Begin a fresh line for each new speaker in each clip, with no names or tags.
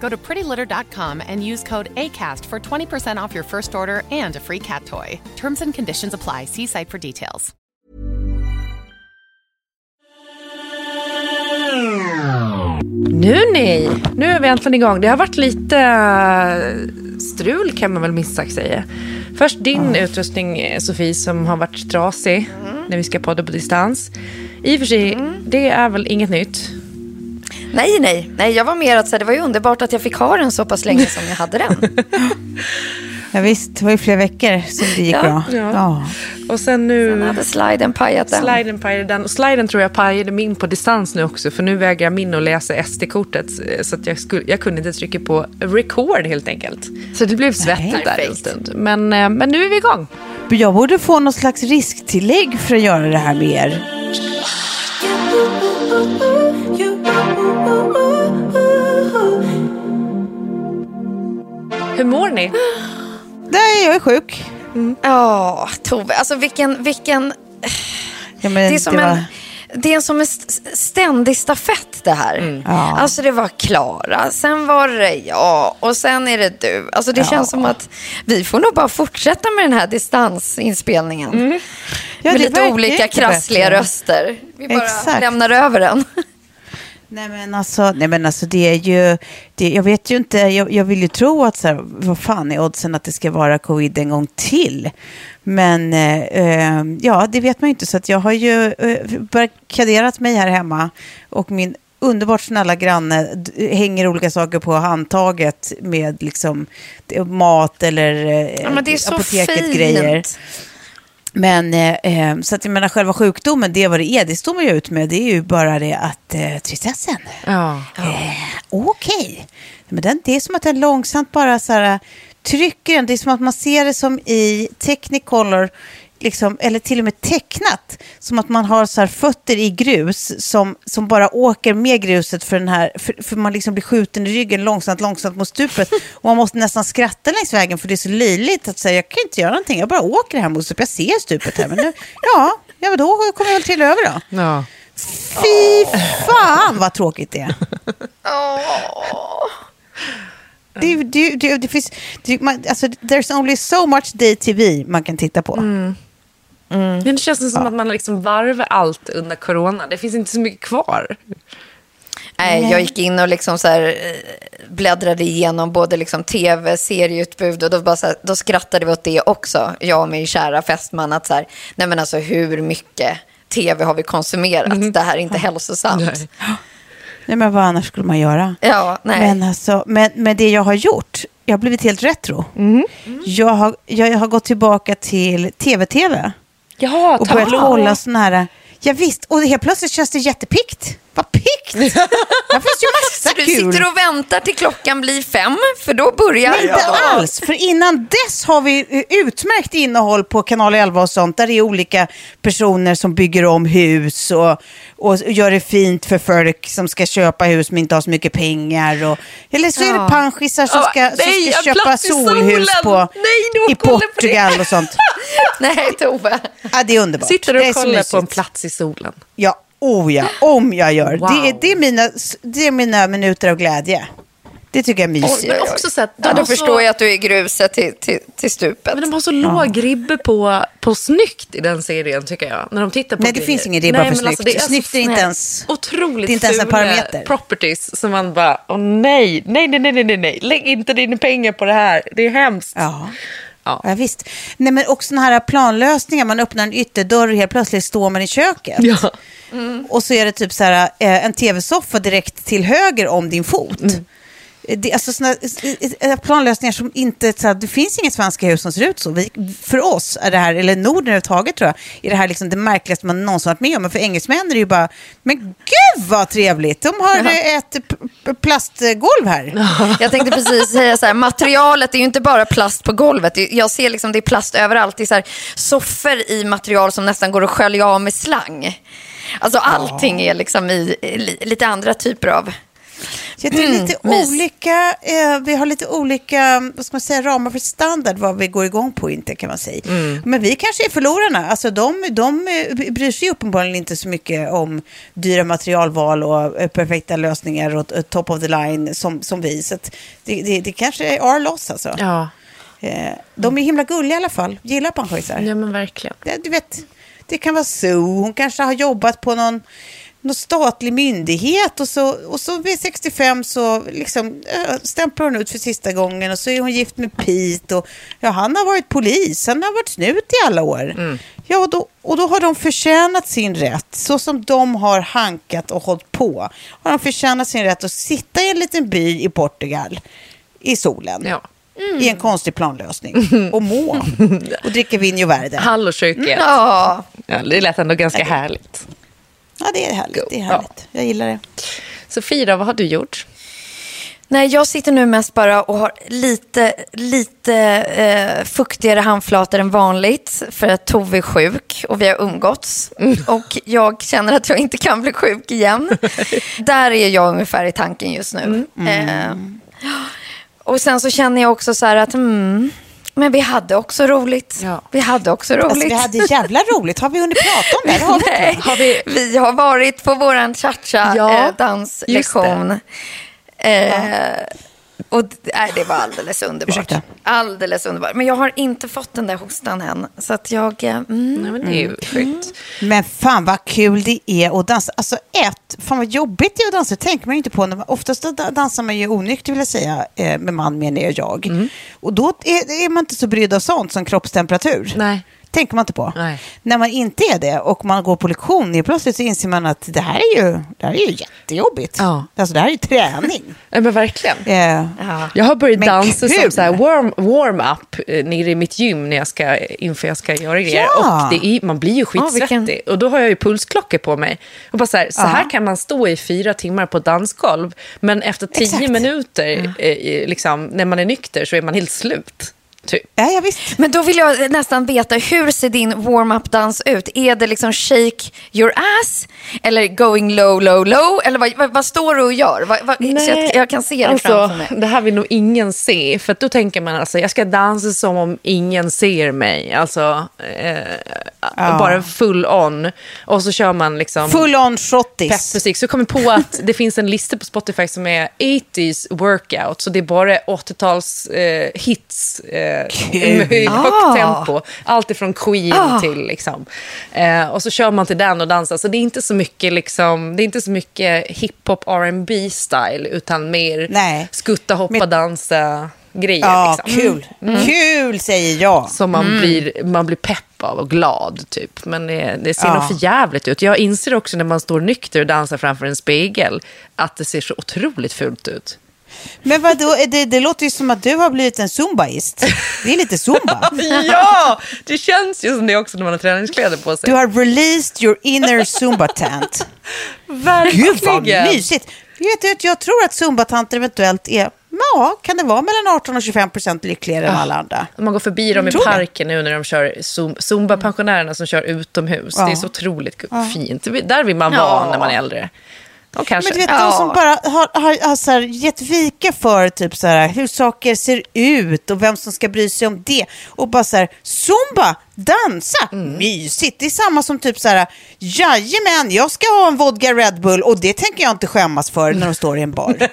Go to prettylitter.com and use code ACAST for 20% off your first order and a free cat toy. Terms and conditions apply. See site for details.
Nu ni, nu är vi äntligen igång. Det har varit lite eh, strul kan man väl minst sagt säga. Först din utrustning eh, Sofie som har varit trasig när vi ska podda på distans. I och för sig, det är väl inget nytt.
Nej, nej, nej, jag var mer att säga, det var ju underbart att jag fick ha den så pass länge som jag hade den.
Ja, visst, det var ju flera veckor som det gick
Ja,
bra.
ja.
Ja.
Och sen nu...
Sen hade sliden pajat den.
Sliden pajade den. Och sliden tror jag pajade min på distans nu också. För nu vägrar min att läsa SD-kortet. eh, Så att jag, skulle, jag kunde inte trycka på record helt enkelt. Så det blev svettigt där en stund. Men, eh, men nu är vi igång.
Jag borde få någon slags risktillägg för att göra det här med er.
Hur mår ni?
Nej, jag är sjuk.
Ja, Tove, alltså vilken, vilken...
Ja,
Det är som
var-
en... Det är som en st- ständig stafett det här.
Mm.
Ja.
Alltså det var Klara, sen var det jag och sen är det du. Alltså det
Ja.
känns som att vi får nog bara fortsätta med den här distansinspelningen.
Ja,
med
det
lite olika krassliga
bättre.
röster. Vi bara
Exakt.
lämnar över den.
Nej men alltså, nej men alltså det är ju, det, jag vet ju inte, jag, jag vill ju tro att så här, vad fan är oddsen att det ska vara covid en gång till? Men eh, eh, ja, det vet man ju inte. Så att jag har ju eh, barrikaderat mig här hemma och min underbart snälla granne hänger olika saker på handtaget med liksom mat eller eh,
Ja, men
Men eh, eh, så att jag menar själva sjukdomen, det är vad det är, det står man ju ut med. Det är ju bara det att eh, tristessen.
Ja.
Eh, Okej. Men den, det är som att den långsamt bara så här, trycker den. Det är som att man ser det som i Technicolor, liksom, eller till och med tecknat. Som att man har så här fötter i grus som, som bara åker med gruset för, den här, för, för man liksom blir skjuten i ryggen långsamt, långsamt mot stupet. Och man måste nästan skratta längs vägen för det är så löjligt att säga jag kan inte göra någonting, jag bara åker här mot stupet. Jag ser stupet här, men nu, ja, ja, då kommer jag väl trilla över då.
ja.
Fy fan vad tråkigt det är. Det, det, det, det finns, det, man, alltså, there's only so much day TV man kan titta på.
Det känns som att man har liksom varvar allt under corona. Det finns inte så mycket kvar.
Nej, jag gick in och liksom så här, eh, bläddrade igenom både liksom tv, serieutbud och då, bara så här, då skrattade vi åt det också, jag och min kära fästman. Att så här, nej men alltså hur mycket tv har vi konsumerat? Det här är inte hälsosamt.
Nej.
Nej, men vad annars skulle man göra?
Ja, nej.
Men, alltså, men, men det jag har gjort, jag har blivit helt retro. Jag, har, jag har gått tillbaka till tv-tv.
Ja,
och börjat kolla såna här... Ja, visst, och helt plötsligt känns det jättepikt. Vad pikt! Här finns ju massa
Så du
kul.
sitter och väntar till klockan blir fem, för då börjar
Nej, inte alls. För innan dess har vi eh, utmärkt innehåll på kanal 11 och sånt. Där det är olika personer som bygger om hus och, och gör det fint för folk som ska köpa hus men inte har så mycket pengar. Och, eller så är det panschisar som
Ja,
ska, som
nej,
ska
en
köpa solhus på,
Nej, du
i
på.
Portugal och sånt.
Nej, Tove.
Ja, det är underbart.
Sitter
är
och kollar på en plats i solen.
Ja, oh ja, om jag gör.
Wow.
Det, är, det, är mina, det är mina minuter av glädje. Det tycker jag är mysigt.
Men också så att de
Ja, då
har
förstår
så,
jag att du är gruset till, till, till stupet.
Men de har så låg ribbe på, på snyggt i den serien tycker jag. När de tittar på
Nej, det
grejer.
finns ingen ribba
Nej,
för
alltså,
snyggt.
det är
snyggt
så
är inte ens...
Otroligt
det är inte ens en parameter.
properties som man bara, åh nej, nej, nej, nej, nej, nej, lägg inte dina pengar på det här, det är hemskt.
Ja.
Ja.
Ja, visst. Nej, men också sådana här planlösningar. Man öppnar en ytterdörr och helt plötsligt står man i köket.
Ja.
Och så är det typ så här, eh, en tv-soffa direkt till höger om din fot.
Mm.
Det, alltså såna, eh, planlösningar som inte, så här, det finns inga svenska hus som ser ut så. Vi, för oss är det här, eller Norden överhuvudtaget tror jag, är det här liksom det märkligaste man någonsin varit med om. Men för engelsmän är det ju bara, men gud vad trevligt, de har eh, ett plastgolv här.
Jag tänkte precis säga så här, materialet är ju inte bara plast på golvet. Jag ser liksom det är plast överallt. Det är så här, soffor i material som nästan går att skölja av med slang. Alltså allting är liksom i, i li- lite andra typer av...
Så det är lite
mys.
olika, eh, vi har lite olika vad ska man säga, ramar för standard vad vi går igång på inte kan man säga. Men vi kanske är förlorarna. Alltså de, de bryr sig uppenbarligen inte så mycket om dyra materialval och eh, perfekta lösningar och eh, top of the line som, som vi. Så det, det, det kanske är our loss alltså.
Ja,
Eh, de är himla gulliga i alla fall. Gillar panschisar.
ja men verkligen.
Det, du vet, det kan vara så. Hon kanske har jobbat på någon, någon statlig myndighet och så, och så vid 65 så liksom, äh, stämplar hon ut för sista gången och så är hon gift med Pete och ja, han har varit polis, han har varit snut i alla år. Ja, och då, och då har de förtjänat sin rätt, så som de har hankat och hållit på. Har de förtjänat sin rätt att sitta i en liten by i Portugal i solen.
Ja.
I en konstig planlösning. Och må. Och dricka Vinho Verde.
Hallonköket.
Ja,
Ja, det lät ändå ganska härligt.
Ja, det är härligt. Det är härligt. Jag gillar det.
Sofia, vad har du gjort?
Nej, jag sitter nu mest bara och har lite, lite eh, fuktigare handflator än vanligt för att Tove är sjuk och vi har umgåtts. Och jag känner att jag inte kan bli sjuk igen. Där är jag ungefär i tanken just nu. Eh, och sen så känner jag också så här att, mm, men vi hade också roligt.
Ja.
Vi hade också roligt.
Alltså, vi hade jävla roligt. Har vi hunnit prata om det? Har.
Nej,
Har vi-
vi... har varit på vår cha-cha
Ja.
Eh, och nej, det var alldeles underbart.
Ursäkta?
Alldeles underbart. Men jag har inte fått den där hostan än. Så att jag... eh, Mm.
Nej, men det är ju sjukt.
Men fan vad kul det är att dansa. Alltså ett, fan vad jobbigt det är att dansa. Tänker man ju inte på. När man, oftast da- dansar man ju onykter vill jag säga. Eh, med man menar jag. jag.
Mm.
Och då är, är man inte så brydd av sånt som kroppstemperatur.
Nej.
Tänker man inte på.
Nej.
När man inte är det och man går på lektion, plötsligt så inser man att det här är ju, det här är ju jättejobbigt.
Ja.
Alltså det här är ju träning.
Ja, men verkligen.
Eh,
Jag har börjat
Men
dansa som så här warm, warm-up eh, nere i mitt gym när jag ska, inför jag ska göra grejer.
Ja!
Och det är, man blir ju skitsvettig.
vilken-
Och då har jag ju pulsklockor på mig. Och bara så här, så här kan man stå i fyra timmar på dansgolv. Men efter tio
Exakt.
minuter, eh, liksom, när man är nykter, så är man helt slut. Typ.
ja, ja, visst.
Men då vill jag nästan veta, hur ser din warm-up-dans ut? Är det liksom shake your ass? Eller going low, low, low? Eller vad, vad, vad står du och gör? Vad, vad, så jag, jag kan se det
alltså,
framför mig.
Det här vill nog ingen se. För då tänker man alltså, jag ska dansa som om ingen ser mig. Alltså, eh, bara full on. Och så kör man liksom...
Full on shottis.
Peppmusik. Så jag kom på att det finns en lista på Spotify som är 80s workout. Så det är bara 80-tals eh, hits eh, med högt
Ah.
tempo. Allt ifrån Queen till liksom. Eh, och så kör man till den och dansar. Så det är inte så mycket, liksom, det är inte så mycket hiphop R&B style utan mer
Nej.
skutta, hoppa,
Men-
dansa grejer.
Ja,
liksom.
kul. Kul säger jag.
Som man, blir, man blir pepp av och glad, typ. Men det, det ser
Ja.
nog för jävligt ut. Jag inser också när man står nykter och dansar framför en spegel att det ser så otroligt fult ut.
Men vadå, det, det låter ju som att du har blivit en zumbaist. Det är lite zumba.
ja, det känns ju som det också när man har träningskläder på sig.
Du har released your inner zumba-tant.
Verkligen.
Gud vad mysigt. Vet du, jag tror att zumbatanter eventuellt är, ja, kan det vara mellan 18 och 25 procent lyckligare än alla andra?
Om man går förbi dem i parken nu när de kör Zumba-pensionärerna som kör utomhus.
Ja.
Det är så otroligt fint. Där vill man vara när man är äldre. Och kanske.
Men du vet, de som bara har, har, har så här, gett vika för typ så här, hur saker ser ut och vem som ska bry sig om det. Och bara så här, zumba, dansa, mysigt. Det är samma som typ så här, jajamän, jag ska ha en vodka Red Bull och det tänker jag inte skämmas för när de står i en bar.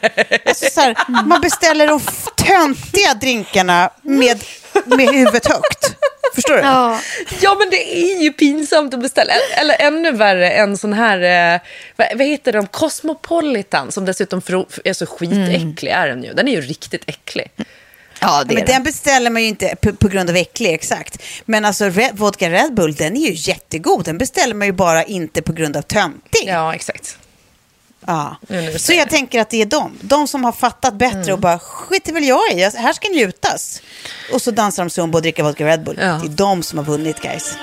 alltså, så här, man beställer de töntiga drinkarna med, med huvudet högt. Förstår du?
Ja.
Ja, men det är ju pinsamt att beställa. Eller ännu värre, en sån här, eh, vad, vad heter de, Cosmopolitan, som dessutom är så skitäcklig, är den ju. Den är ju riktigt äcklig.
Ja, det
Men
är det.
den beställer man ju inte på, på grund av äcklig, exakt. Men alltså Red, vodka Red Bull, den är ju jättegod. Den beställer man ju bara inte på grund av töntig.
Ja, exakt.
Ja.
Nu
Så jag tänker att det är de. De som har fattat bättre
Mm.
och bara skiter väl jag i, här ska njutas. Och så dansar de zumba och dricker vodka Red Bull.
Ja.
Det är de som har vunnit guys.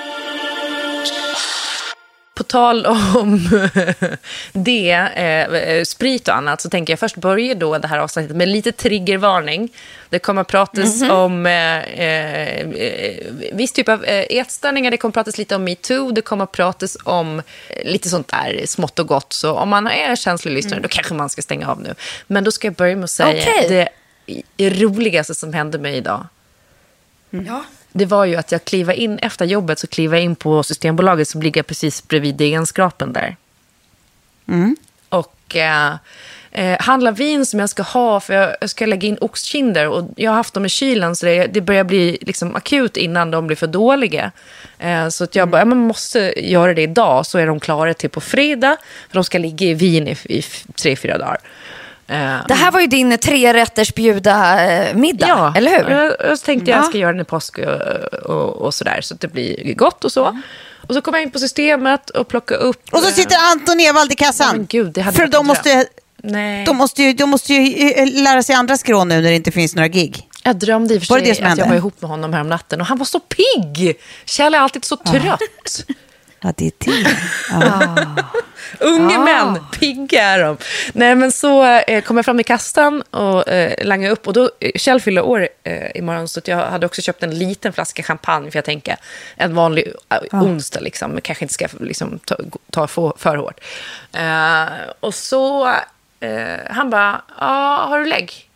På tal om det, eh, sprit och annat, så tänker jag först börja då det här avsnittet med lite triggervarning. Det kommer att pratas om eh, eh, viss typ av eh, ätstörningar, det kommer att pratas lite om metoo, det kommer att pratas om eh, lite sånt där smått och gott. Så om man är känslig lyssnare, då kanske man ska stänga av nu. Men då ska jag börja med att säga
Okej.
det roligaste som hände mig idag.
Ja.
Det var ju att jag kliva in efter jobbet så kliva in på Systembolaget som ligger precis bredvid DN-skrapen där. Och eh, eh, handla vin som jag ska ha för jag, jag ska lägga in oxkinder och jag har haft dem i kylen så det, det börjar bli liksom akut innan de blir för dåliga. Eh, så att jag bara, ja, man måste göra det idag så är de klara till på fredag. För de ska ligga i vin i, i tre, fyra dagar. Eh,
Det här var ju din trerätters bjuda eh, middag,
Ja,
eller hur?
Jag, jag tänkte jag
Ja.
ska göra den i påsk och, och, och sådär, så att det blir gott och så. Och så kom jag in på systemet och plockade upp...
Och så
eh,
sitter Anton Ewald i kassan.
Ja, men gud, det hade
För de måste.
Nej.
de, måste ju, de måste ju eh, lära sig andra skrån nu när det inte finns några gig.
Jag drömde i och för
det
sig
det som
att jag var ihop med honom här om natten och han var så pigg. Kjell är alltid så trött.
Ja, det är det. Ja.
Unga
Ah.
män, pigga är de. Nej, men så eh, kom jag fram i kassan och eh, langade upp. Och då, eh, Kjell fyller år eh, imorgon, så jag hade också köpt en liten flaska champagne. För jag tänker, en vanlig eh, onsdag, liksom, kanske inte ska liksom, ta, ta för, för hårt. Eh, och så, eh, han bara, ja, har du lägg?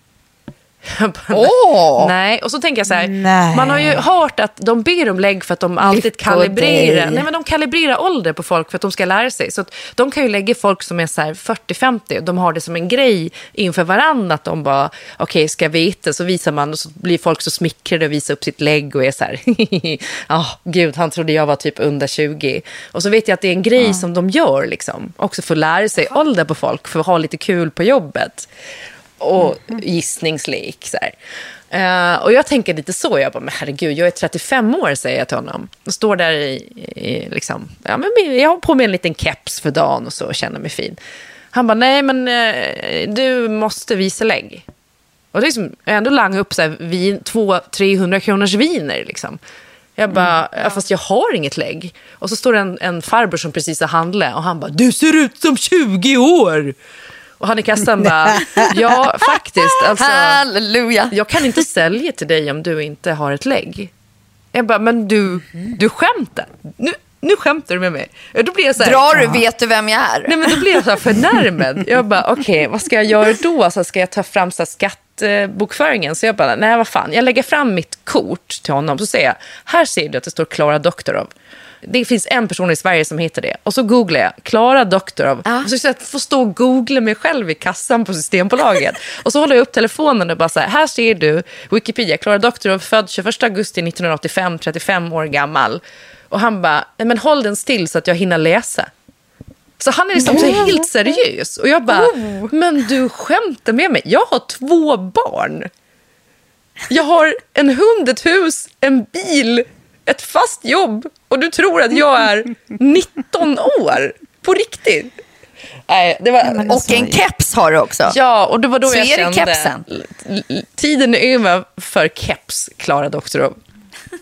Åh!
Nej, och så tänker jag så här,
Nej.
man har ju hört att de ber om lägg för att de alltid kalibrerar, nej men de kalibrerar ålder på folk för att de ska lära sig. Så att de kan ju lägga folk som är så här 40-50, de har det som en grej inför varandra att de bara, okej ska jag veta, så visar man och så blir folk så smickrade och visar upp sitt lägg och är så här, ja gud han trodde jag var typ under 20. Och så vet jag att det är en grej som de gör liksom, också för att lära sig ålder på folk, för att ha lite kul på jobbet och gissningslek. Så. Eh, och jag tänker lite så, jag bara, men herregud, jag är 35 år, säger jag till honom. Och står där i, i liksom, ja, men jag har på mig en liten keps för dagen och så och känner mig fin. Han bara, nej men eh, du måste visa lägg. Och liksom, jag ändå langat upp så här, vin, två 300 kronors viner liksom. Jag bara, ja, fast jag har inget lägg. Och så står det en, en farbror som precis har handlat och han bara, du ser ut som 20 år. Och han i kassan bara, ja faktiskt. Alltså,
Halleluja!
jag kan inte sälja till dig om du inte har ett lägg. Jag bara, men du, du skämtar. Nu, nu skämtar du med mig. Då blir jag så här,
Drar du vet du vem jag är.
Nej, men då blir jag så här förnärmad. Jag bara, okej, vad ska jag göra då? Så ska jag ta fram så skattebokföringen? Så jag bara, nej vad fan, jag lägger fram mitt kort till honom. Så säger jag, här ser du att det står Klara Doktorov. Det finns en person i Sverige som heter det. Och så googlar jag, Klara Doktorov.
Ja.
Och så jag får stå och googla mig själv i kassan på Systembolaget. och så håller jag upp telefonen och bara så här, här ser du Wikipedia, Klara Doktorov, född 21 augusti 1985, 35 år gammal. Och han bara, "Nej, men håll den still så att jag hinner läsa. Så han är liksom så helt seriös. Och jag bara, men du skämtar med mig. Jag har två barn. Jag har en hund, ett hus, en bil, ett fast jobb. Och du tror att jag är 19 år. På riktigt. Nej, det var,
men
Och
alltså,
en keps har du också.
Ja, och det var då
Så
jag
är det
kände...
kepsen?
Tiden är över för keps, Klara Doktorov.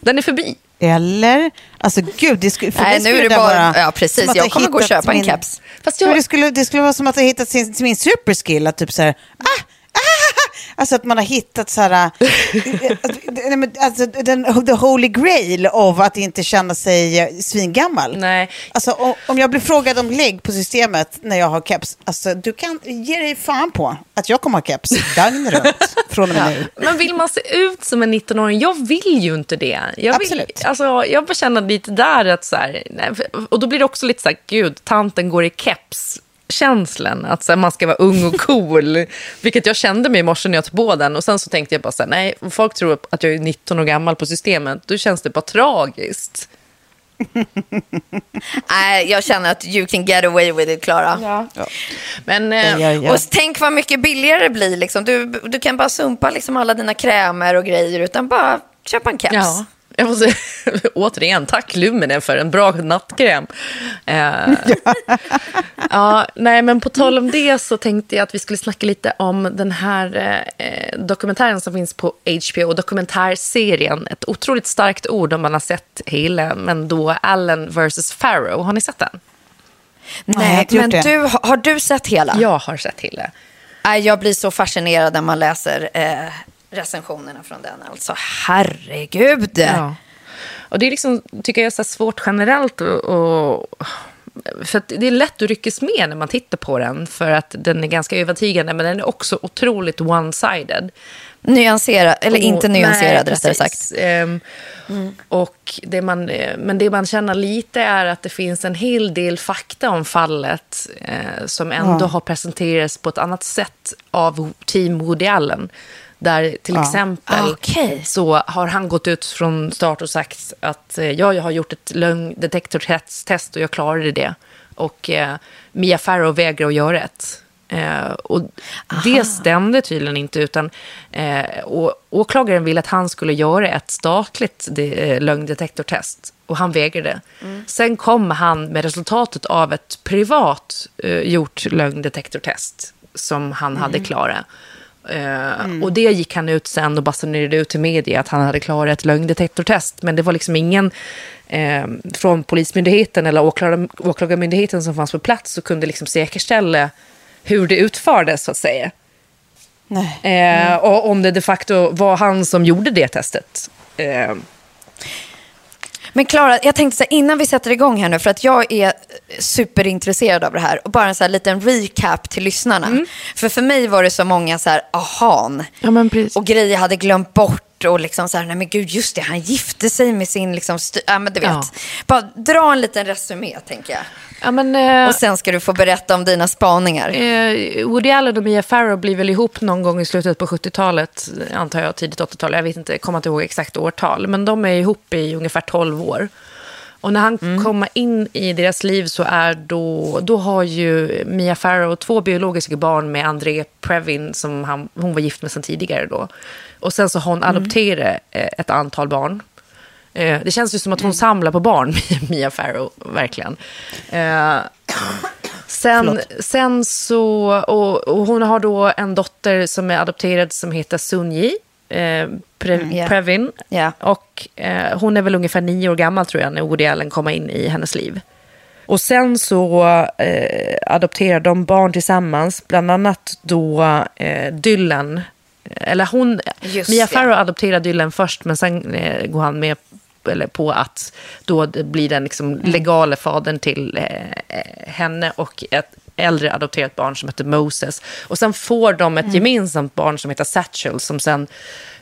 Den är förbi.
Eller? Alltså gud, det skulle, för
Nej, nu
skulle
är det bara-
vara
ja, precis. Jag kommer gå och köpa en
min-
keps.
Fast jag,
det, skulle, det skulle vara som att ha hittat sin, min superskill, att typ så här, ah, alltså att man har hittat så här, men alltså den, the holy grail av att inte känna sig eh, svingammal.
Nej.
Alltså om, jag blir frågad om lägg på systemet när jag har keps, alltså du kan ge dig fan på att jag kommer ha keps dygnet runt från och med nu.
Men vill man se ut som en 19-åring? Jag vill ju inte det. Jag vill,
Absolut.
Alltså, jag känner lite där att så här, och då blir det också lite så här, gud, tanten går i keps. Känslan att så här, man ska vara ung och cool. Vilket jag kände mig i morse när jag tog på den. Och sen så tänkte jag bara så här, nej, folk tror att jag är 19 år gammal på systemet. Då känns det bara tragiskt.
Nej, jag känner att you can get away with it, Klara.
Men eh,
Ja, ja, ja.
Och tänk vad mycket billigare det blir. Liksom. Du, du kan bara sumpa liksom alla dina krämer och grejer, utan bara köpa en keps.
Ja. Jag måste, återigen, tack Lumene för en bra nattkräm. Eh, ja, nej, men på tal om det så tänkte jag att vi skulle snacka lite om den här eh, dokumentären som finns på HBO, dokumentärserien. Ett otroligt starkt ord om man har sett hela, men då Allen vs. Farrow. Har ni sett den?
Nej,
men du, har du sett hela?
Jag har sett hela.
Jag blir så fascinerad när man läser eh, recensionerna från den. Alltså, herregud.
Ja. Och det är liksom, tycker jag, så här svårt generellt och, och för att det är lätt att ryckas med när man tittar på den, för att den är ganska övertygande, men den är också otroligt one-sided.
Nyanserad, eller inte
Och-
nyanserad
nej,
rättare sagt.
Ehm, och det man, men det man känner lite är att det finns en hel del fakta om fallet eh, som ändå har presenterats på ett annat sätt av Team Woody Allen. Där till exempel
Ah, okej.
så har han gått ut från start och sagt att eh, ja, jag har gjort ett lögndetektortest och jag klarade det. Och eh, Mia Farrow vägrar att göra ett. Eh, och det stämde tydligen inte, utan eh, och, åklagaren ville att han skulle göra ett statligt de, eh, lögndetektortest. Och han vägrade. Sen kom han med resultatet av ett privat eh, gjort lögndetektortest som han hade klarat. Eh, Och det gick han ut sen och basunerade ut till media att han hade klarat ett lögndetektortest. Men det var liksom ingen eh, från Polismyndigheten eller åklagar, Åklagarmyndigheten som fanns på plats och kunde liksom säkerställa hur det utfördes, så att säga. Eh, och om det de facto var han som gjorde det testet. Eh,
Men Klara, jag tänkte så här, innan vi sätter igång här nu, för att jag är superintresserad av det här. Och bara en så här liten recap till lyssnarna. För för mig var det så många så här, ahan.
Ja.
Och grejer jag hade glömt bort. Och liksom så här, nej men gud, just det, han gifte sig med sin, liksom, ja men du vet.
Ja.
Bara dra en liten resumé, tänker jag.
ja, men, eh,
Och sen ska du få berätta om dina spaningar.
Eh, Woody Allen och Mia Farrow blir väl ihop någon gång i slutet på 70-talet, antar jag, tidigt 80-tal. Jag vet inte, kommer inte ihåg exakt årtal. Men de är ihop i ungefär 12 år. Och när han kommer in i deras liv så är då, då har ju Mia Farrow två biologiska barn med André Previn som han, hon var gift med sedan tidigare då. Och sen så har hon adopterat eh, ett antal barn. Eh, Det känns ju som att hon samlar på barn, Mia Farrow, verkligen. Eh, Sen, sen så, och, och hon har då en dotter som är adopterad som heter Sunji eh, Pre,
ja.
Previn.
Ja.
Och eh, hon är väl ungefär nio år gammal tror jag när Woody Allen kommer in i hennes liv. Och sen så eh, adopterar de barn tillsammans, bland annat då eh, Dylan. Eller hon,
Just
Mia. Farrow adopterar Dylan först, men sen eh, går han med eller på att då blir den liksom legala fadern till eh, henne och ett äldre adopterat barn som heter Moses. Och sen får de ett gemensamt barn som heter Satchel som sen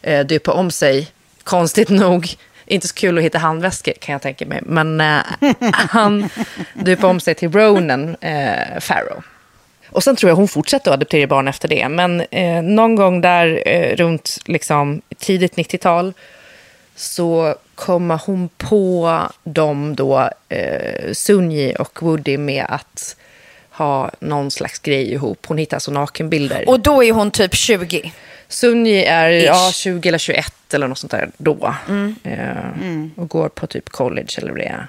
eh, döper om sig, konstigt nog, inte så kul att hitta handväskor kan jag tänka mig, men eh, han döper om sig till Ronan eh, Farrow. Och sen tror jag hon fortsätter att adoptera barn efter det. Men eh, någon gång där eh, runt liksom, tidigt 90-tal så kommer hon på dem då, eh, Sunji och Woody, med att ha någon slags grej ihop. Hon hittar alltså nakenbilder.
Och då är hon typ 20.
Sunji är ja,
Ish. Mm.
20 eller 21 eller något sånt där då. Eh, Och går på typ college eller vad det är.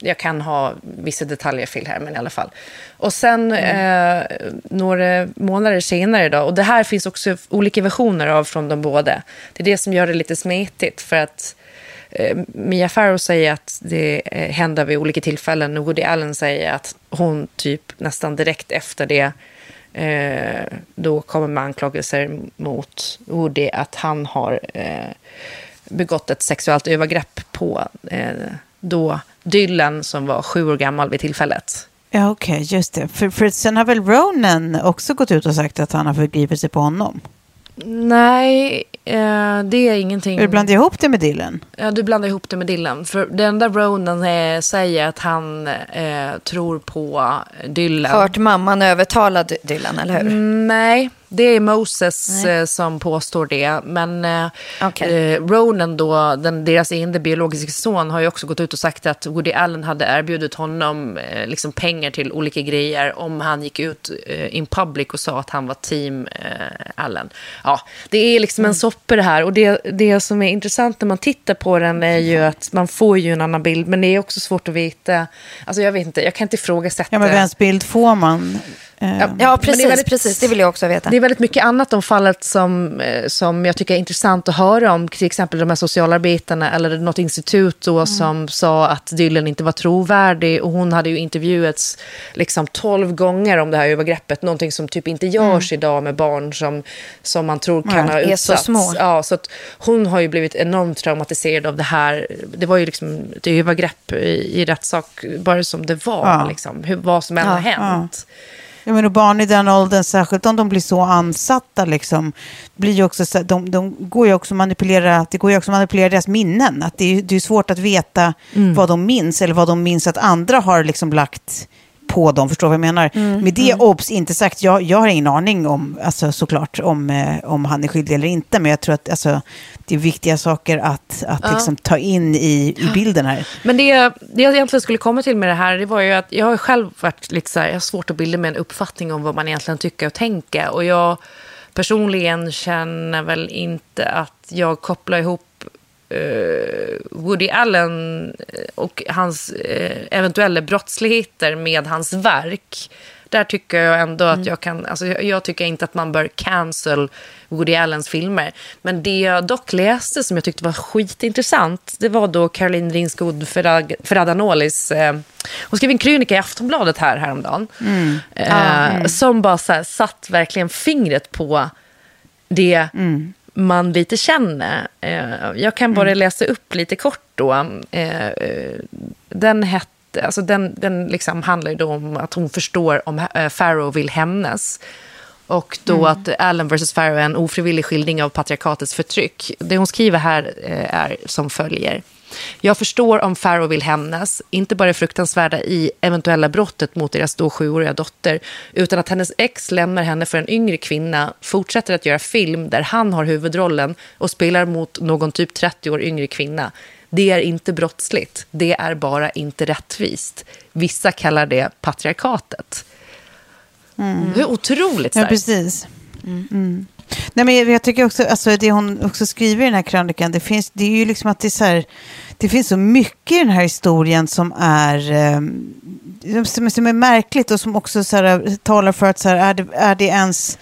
jag kan ha vissa detaljer fel här, men i alla fall. Och sen eh, några månader senare då, och det här finns också olika versioner av från de båda. Det är det som gör det lite smetigt, för att Mia Farrow säger att det eh, händer vid olika tillfällen och Woody Allen säger att hon typ nästan direkt efter det eh, då kommer med anklagelser mot Woody att han har eh, begått ett sexuellt övergrepp på eh, då Dylan som var sju år gammal vid tillfället.
Ja, okej, okay, just det. För, för sen har väl Ronan också gått ut och sagt att han har förgripit sig på honom?
Nej, eh, det är ingenting.
Du blandar ihop det med Dylan?
Ja, du blandar ihop det med Dylan. För det enda Ronan eh, säger att han eh, tror på Dylan.
Hört mamman övertala Dylan, eller hur?
Mm, nej, det är Moses eh, som påstår det. Men eh, okay. eh, Ronan, då, den, deras enda biologiska son, har ju också gått ut och sagt att Woody Allen hade erbjudit honom eh, liksom pengar till olika grejer om han gick ut eh, in public och sa att han var team eh, Allen. Ja, det är liksom en mm. soppa det här. Och det, det som är intressant när man tittar på den är ju att man får ju en annan bild. Men det är också svårt att veta. Alltså jag vet inte, jag kan inte ifrågasätta.
Ja, men vems bild får man?
Ja, ja precis, det väldigt, precis. Det vill jag också veta.
Det är väldigt mycket annat om fallet som, eh, som jag tycker är intressant att höra om. Till exempel de här socialarbetarna eller något institut då mm. som sa att Dylan inte var trovärdig. Och hon hade ju intervjuats liksom tolv gånger om det här övergreppet. Någonting som typ inte görs mm. idag med barn som, som man tror kan ha utsatts. Är så små. Ja, så att hon har ju blivit enormt traumatiserad av det här. Det var ju liksom ett övergrepp i, i rättssak, bara som det var. Ja. Liksom, hur, vad som än ja, har hänt. Ja.
Ja, men och barn i den åldern, särskilt om de blir så ansatta, liksom, blir ju också, de, de går ju också manipulera, det går ju också att manipulera deras minnen. Att det, är, det är svårt att veta mm. vad de minns eller vad de minns att andra har liksom lagt på dem, förstår vad jag menar? Mm, Med det mm. obs, inte sagt, jag, jag har ingen aning om, alltså, såklart, om, eh, om han är skyldig eller inte, men jag tror att alltså, det är viktiga saker att, att ja. liksom, ta in i, i bilden här.
Men det, det jag egentligen skulle komma till med det här, det var ju att jag har själv varit lite så här, jag har svårt att bilda mig en uppfattning om vad man egentligen tycker och tänker. Och jag personligen känner väl inte att jag kopplar ihop Woody Allen och hans uh, eventuella brottsligheter med hans verk. Där tycker jag ändå att mm. jag kan, alltså jag, jag, tycker inte att man bör cancel Woody Allens filmer. Men det jag dock läste som jag tyckte var skitintressant, det var då Caroline Ringskog Ferradanolis, eh, hon skrev en krönika i Aftonbladet här häromdagen, mm. Eh, mm. som bara så här, satt verkligen fingret på det mm man lite känner. Eh, jag kan bara mm. läsa upp lite kort då. Eh, den hette, alltså den, den liksom handlar ju om att hon förstår om eh, Farrow vill hämnas. Och då mm. att Allen vs. Farrow är en ofrivillig skildring av patriarkatets förtryck. Det hon skriver här är som följer. Jag förstår om Farrow vill hämnas, inte bara det fruktansvärda i eventuella brottet mot deras då sjuåriga dotter, utan att hennes ex lämnar henne för en yngre kvinna, fortsätter att göra film där han har huvudrollen och spelar mot någon typ 30 år yngre kvinna. Det är inte brottsligt, det är bara inte rättvist. Vissa kallar det patriarkatet. Mm. Är otroligt starkt.
Ja, precis. Mm. Mm. Nej, men jag tycker också, alltså det hon också skriver i den här krönikan, det, finns, det är ju liksom att det är så här, det finns så mycket i den här historien som är, eh, som, som är märkligt och som också så här, talar för att så här, är, det, är det ens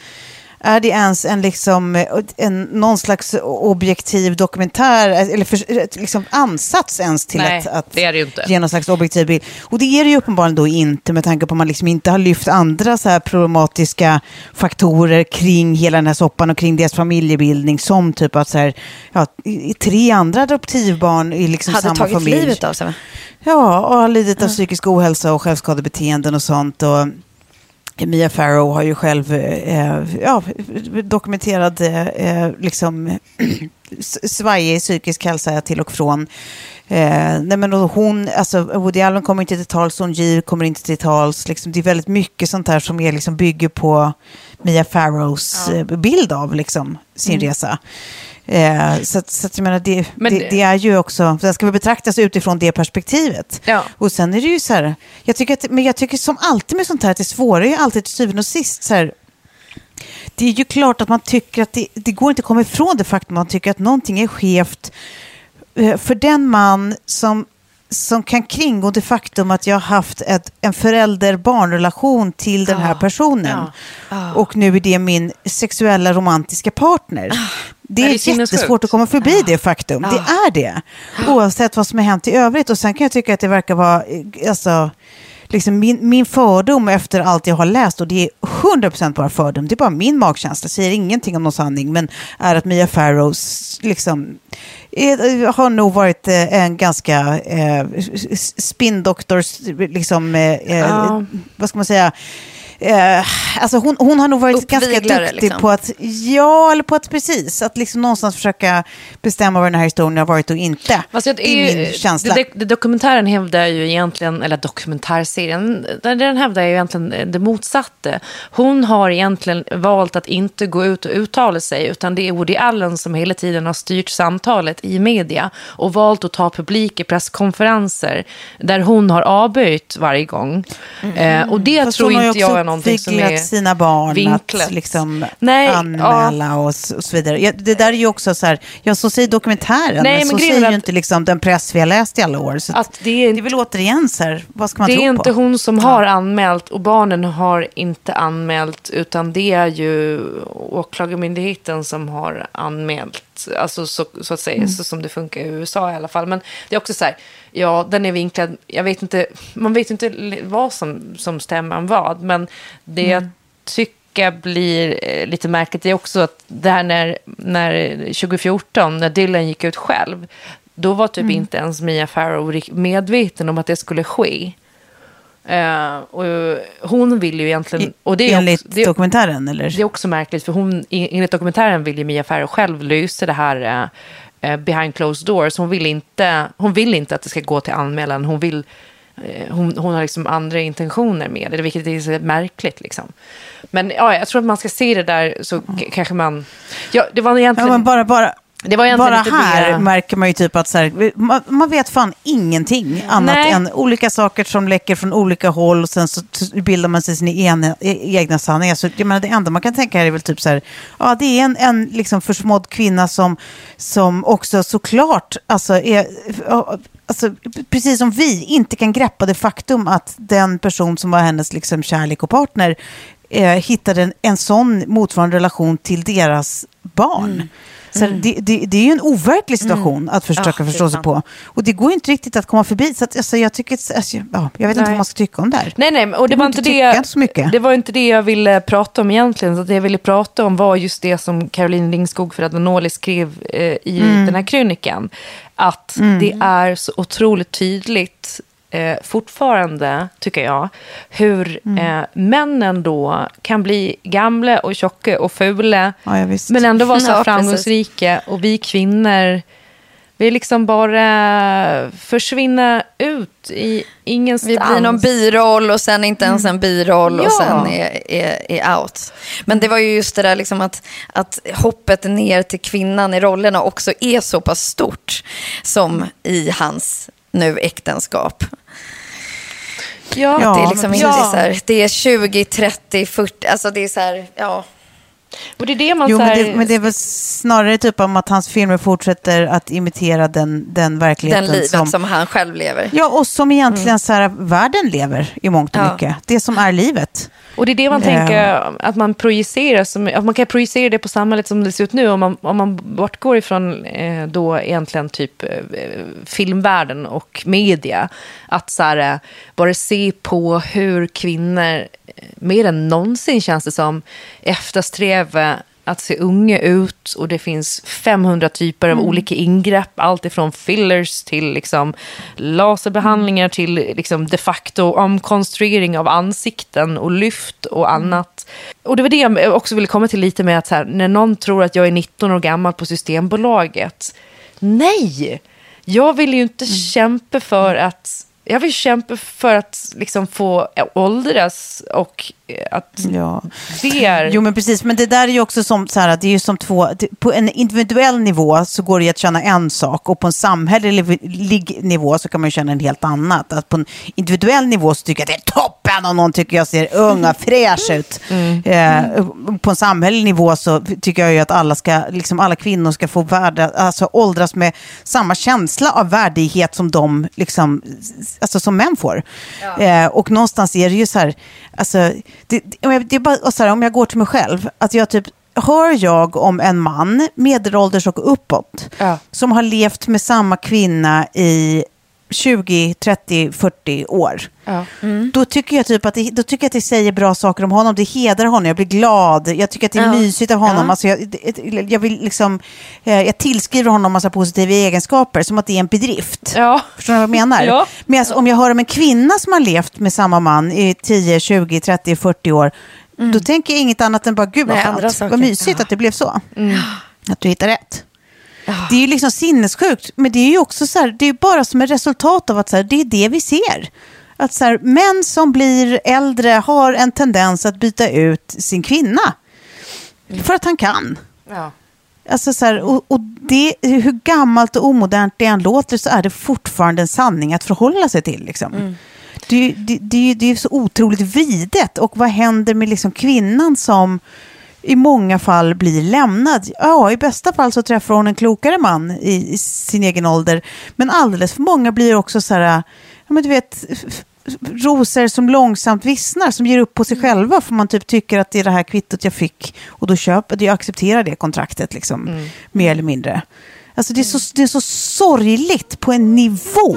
är det ens en, liksom, en, någon slags objektiv dokumentär, eller för, liksom ansats ens till
Nej,
att, att
det är det inte.
ge någon slags objektiv bild? Och det är det ju uppenbarligen då inte, med tanke på att man liksom inte har lyft andra så här problematiska faktorer kring hela den här soppan och kring deras familjebildning, som typ att så här, ja, tre andra adoptivbarn i liksom
Hade
samma
familj.
Hade
tagit livet av sig?
Ja, och har lidit av psykisk ohälsa och självskadebeteenden och sånt. Och, Mia Farrow har ju själv eh, ja, dokumenterad eh, liksom, svajig psykisk hälsa till och från. Eh, nej men hon, alltså Woody Allen kommer inte till tals, Son Ji kommer inte till tals. Liksom, det är väldigt mycket sånt här som är, liksom, bygger på Mia Farrows ja. Eh, bild av liksom, sin mm. resa. Eh, så, så att jag menar, det, Men, det, det, är ju också, det ska väl betraktas utifrån det perspektivet.
Ja.
Och sen är det ju så här, jag tycker, att, men jag tycker som alltid med sånt här att det svåra är ju alltid till syvende och sist så här, det är ju klart att man tycker att det, det går inte att komma ifrån det faktum att man tycker att någonting är skevt eh, för den man som som kan kringgå det faktum att jag har haft ett, en förälder-barnrelation till den här personen. Och nu är det min sexuella romantiska partner. Det
Ja, det är
är
sinnessjukt.
jättesvårt att komma förbi det faktum. Det är det. Oavsett vad som har hänt i övrigt. Och sen kan jag tycka att det verkar vara, eh, alltså, liksom min, min fördom efter allt jag har läst, och det är 100% bara fördom, det är bara min magkänsla, säger ingenting om någon sanning, men är att Mia Farrow liksom, är, har nog varit eh, en ganska eh, spindoktors, liksom, eh,
Ja.
vad ska man säga, Eh, alltså hon, hon har nog varit ganska duktig
liksom.
på att, ja, eller på att precis, att liksom någonstans försöka bestämma vad den här historien har varit och inte.
Jag-
det är min känsla.
Det, det, dokumentären hävdar ju egentligen, eller dokumentärserien, den, hävdar ju egentligen det motsatta. Hon har egentligen valt att inte gå ut och uttala sig, utan det är Woody Allen som hela tiden har styrt samtalet i media och valt att ta publik i presskonferenser där hon har avböjt varje gång. Eh, och det
Mm. Fast
tror inte jag är någonting som är
sina barn
vinklat.
att liksom
Nej,
anmäla och, s- och så vidare. Ja, det där är ju också så här, ja så säger dokumentären,
Nej,
men så säger
är
ju
att-
inte liksom den press vi har läst i alla år. Så
Att
att
det är
det är väl återigen så här, vad ska man
Det
tro
är inte
på?
hon som har anmält och barnen har inte anmält utan det är ju åklagarmyndigheten som har anmält. Alltså så, så att säga,
Mm.
så som det funkar i USA i alla fall. Men det är också så här, ja den är vinklad, jag vet inte, man vet inte vad som, som stämmer om vad. Men det jag
Mm.
tycker blir eh, lite märkligt är också att det här när, när 2014, när Dylan gick ut själv, då var typ
Mm.
inte ens Mia Farrow medveten om att det skulle ske. Eh, och hon vill ju egentligen... Och det är,
Enligt
också, det,
dokumentären eller?
det är också märkligt, för hon, enligt dokumentären vill ju Mia Farrow själv lösa det här eh, eh, behind closed doors. Hon vill, inte, hon vill inte att det ska gå till anmälan. Hon, vill, eh, hon, hon har liksom andra intentioner med det, vilket är så märkligt. Liksom. Men ja, jag tror att man ska se det där så k- kanske man... Ja, det var
Ja,
egentligen...
men bara, bara, bara här
mer-
märker man ju typ att så här, man, man vet fan ingenting annat
Nej.
än olika saker som läcker från olika håll och sen så bildar man sig sina ena, e- egna sanningar. Så jag menar, det enda man kan tänka här är väl typ så här, ja det är en, en liksom försmådd kvinna som, som också såklart, alltså, är, alltså, precis som vi, inte kan greppa det faktum att den person som var hennes liksom, kärlek och partner eh, hittade en, en sån motsvarande relation till deras barn. Så här, det, det, det är ju en overklig situation att försöka
Ja,
förstå sig på. Och det går inte riktigt att komma förbi. Så att, alltså, jag, tycker, alltså, ja, jag vet inte
Nej.
vad man ska tycka om det här.
Nej, nej, och det,
Det
var inte
inte
det,
så mycket.
det var inte det jag ville prata om egentligen. Så det jag ville prata om var just det som Caroline Lingskog för Advanoli skrev eh, i
Mm.
den här krönikan. Att det är så otroligt tydligt eh, fortfarande, tycker jag, hur
Mm.
eh, männen då kan bli gamla och tjocka och fula.
Ja,
men ändå vara så
Ja, precis.
framgångsrika. Och vi kvinnor, vi liksom bara försvinner ut i ingenstans.
Vi blir någon biroll och sen inte ens en biroll och
Ja.
sen är, är, är out. Men det var ju just det där liksom att, att hoppet ner till kvinnan i rollerna också är så pass stort som i hans nu äktenskap.
Ja,
det är liksom inte så här, det är 20, 30, 40, alltså det är så här, ja.
Och det är det man
Jo,
så
men
här,
det, men det är väl snarare typ om att hans filmer fortsätter att imitera den, den verkligheten
Den livet
som...
som, han själv lever.
Ja, och som egentligen så här, världen lever i mångt och
Ja.
mycket. Det som är livet.
Och det är det man tänker att man projicerar, som, att man kan projicera det på samhället som det ser ut nu. Om man, om man bortgår ifrån eh, då egentligen typ eh, filmvärlden och media. Att så här, eh, bara se på hur kvinnor, mer än någonsin känns det som, eftersträvar att se unga ut och det finns 500 typer av olika ingrepp. Allt ifrån fillers till liksom laserbehandlingar till liksom de facto omkonstruering av ansikten och lyft och annat. Och det var det jag också ville komma till lite med att här, när någon tror att jag är 19 år gammal på Systembolaget. Nej! Jag vill ju inte kämpa för att jag vill kämpa för att liksom få åldras och att
Ja.
det är...
Jo, men precis. Men det där är ju också som, så här, att det är ju som två... På en individuell nivå så går det att känna en sak och på en samhällelig nivå så kan man ju känna en helt annat. Att på en individuell nivå så tycker jag att det är toppen om någon tycker jag ser ung och fräsch ut.
Mm.
Eh, på en samhällelig nivå så tycker jag ju att alla, ska, liksom alla kvinnor ska få värde, alltså åldras med samma känsla av värdighet som de, liksom, alltså som män får. Eh, och någonstans är det ju så här, alltså, det, det, är bara, och så här, om jag går till mig själv, att jag typ hör jag om en man, medelålders och uppåt,
Ja.
som har levt med samma kvinna i 20, 30, 40 år.
Ja.
Då tycker jag typ att det, då tycker jag att det säger bra saker om honom. Det hedrar honom. Jag blir glad. Jag tycker att det är
Ja.
mysigt av honom.
Ja.
Alltså jag, jag, vill liksom, eh, jag tillskriver honom massa positiva egenskaper. Som att det är en bedrift.
Ja.
Förstår ni vad jag menar?
Ja.
Men alltså, om jag hör om en kvinna som har levt med samma man i 10, 20, 30, 40 år. Då tänker jag inget annat än bara, gud vad
Nej.
Vad mysigt
Ja.
att det blev så. Att du hittar rätt. Det är ju liksom sinnessjukt, men det är ju också så här, det är bara som ett resultat av att så här, det är det vi ser. Att så här, män som blir äldre har en tendens att byta ut sin kvinna. För att han kan.
Ja.
Alltså så här, och, och det, hur gammalt och omodernt det än låter så är det fortfarande en sanning att förhålla sig till. Liksom. Det, är ju- det, det, ju- det är ju så otroligt vridet. Och vad händer med liksom kvinnan som i många fall blir lämnad? Ja, i bästa fall så träffar hon en klokare man i, i sin egen ålder. Men alldeles för många blir också så här, ja, men du vet, rosor som långsamt vissnar, som ger upp på sig själva för man typ tycker att det är det här kvittot jag fick och då köper jag accepterar det kontraktet liksom, mer eller mindre. Alltså det är, så, det är så sorgligt på en nivå.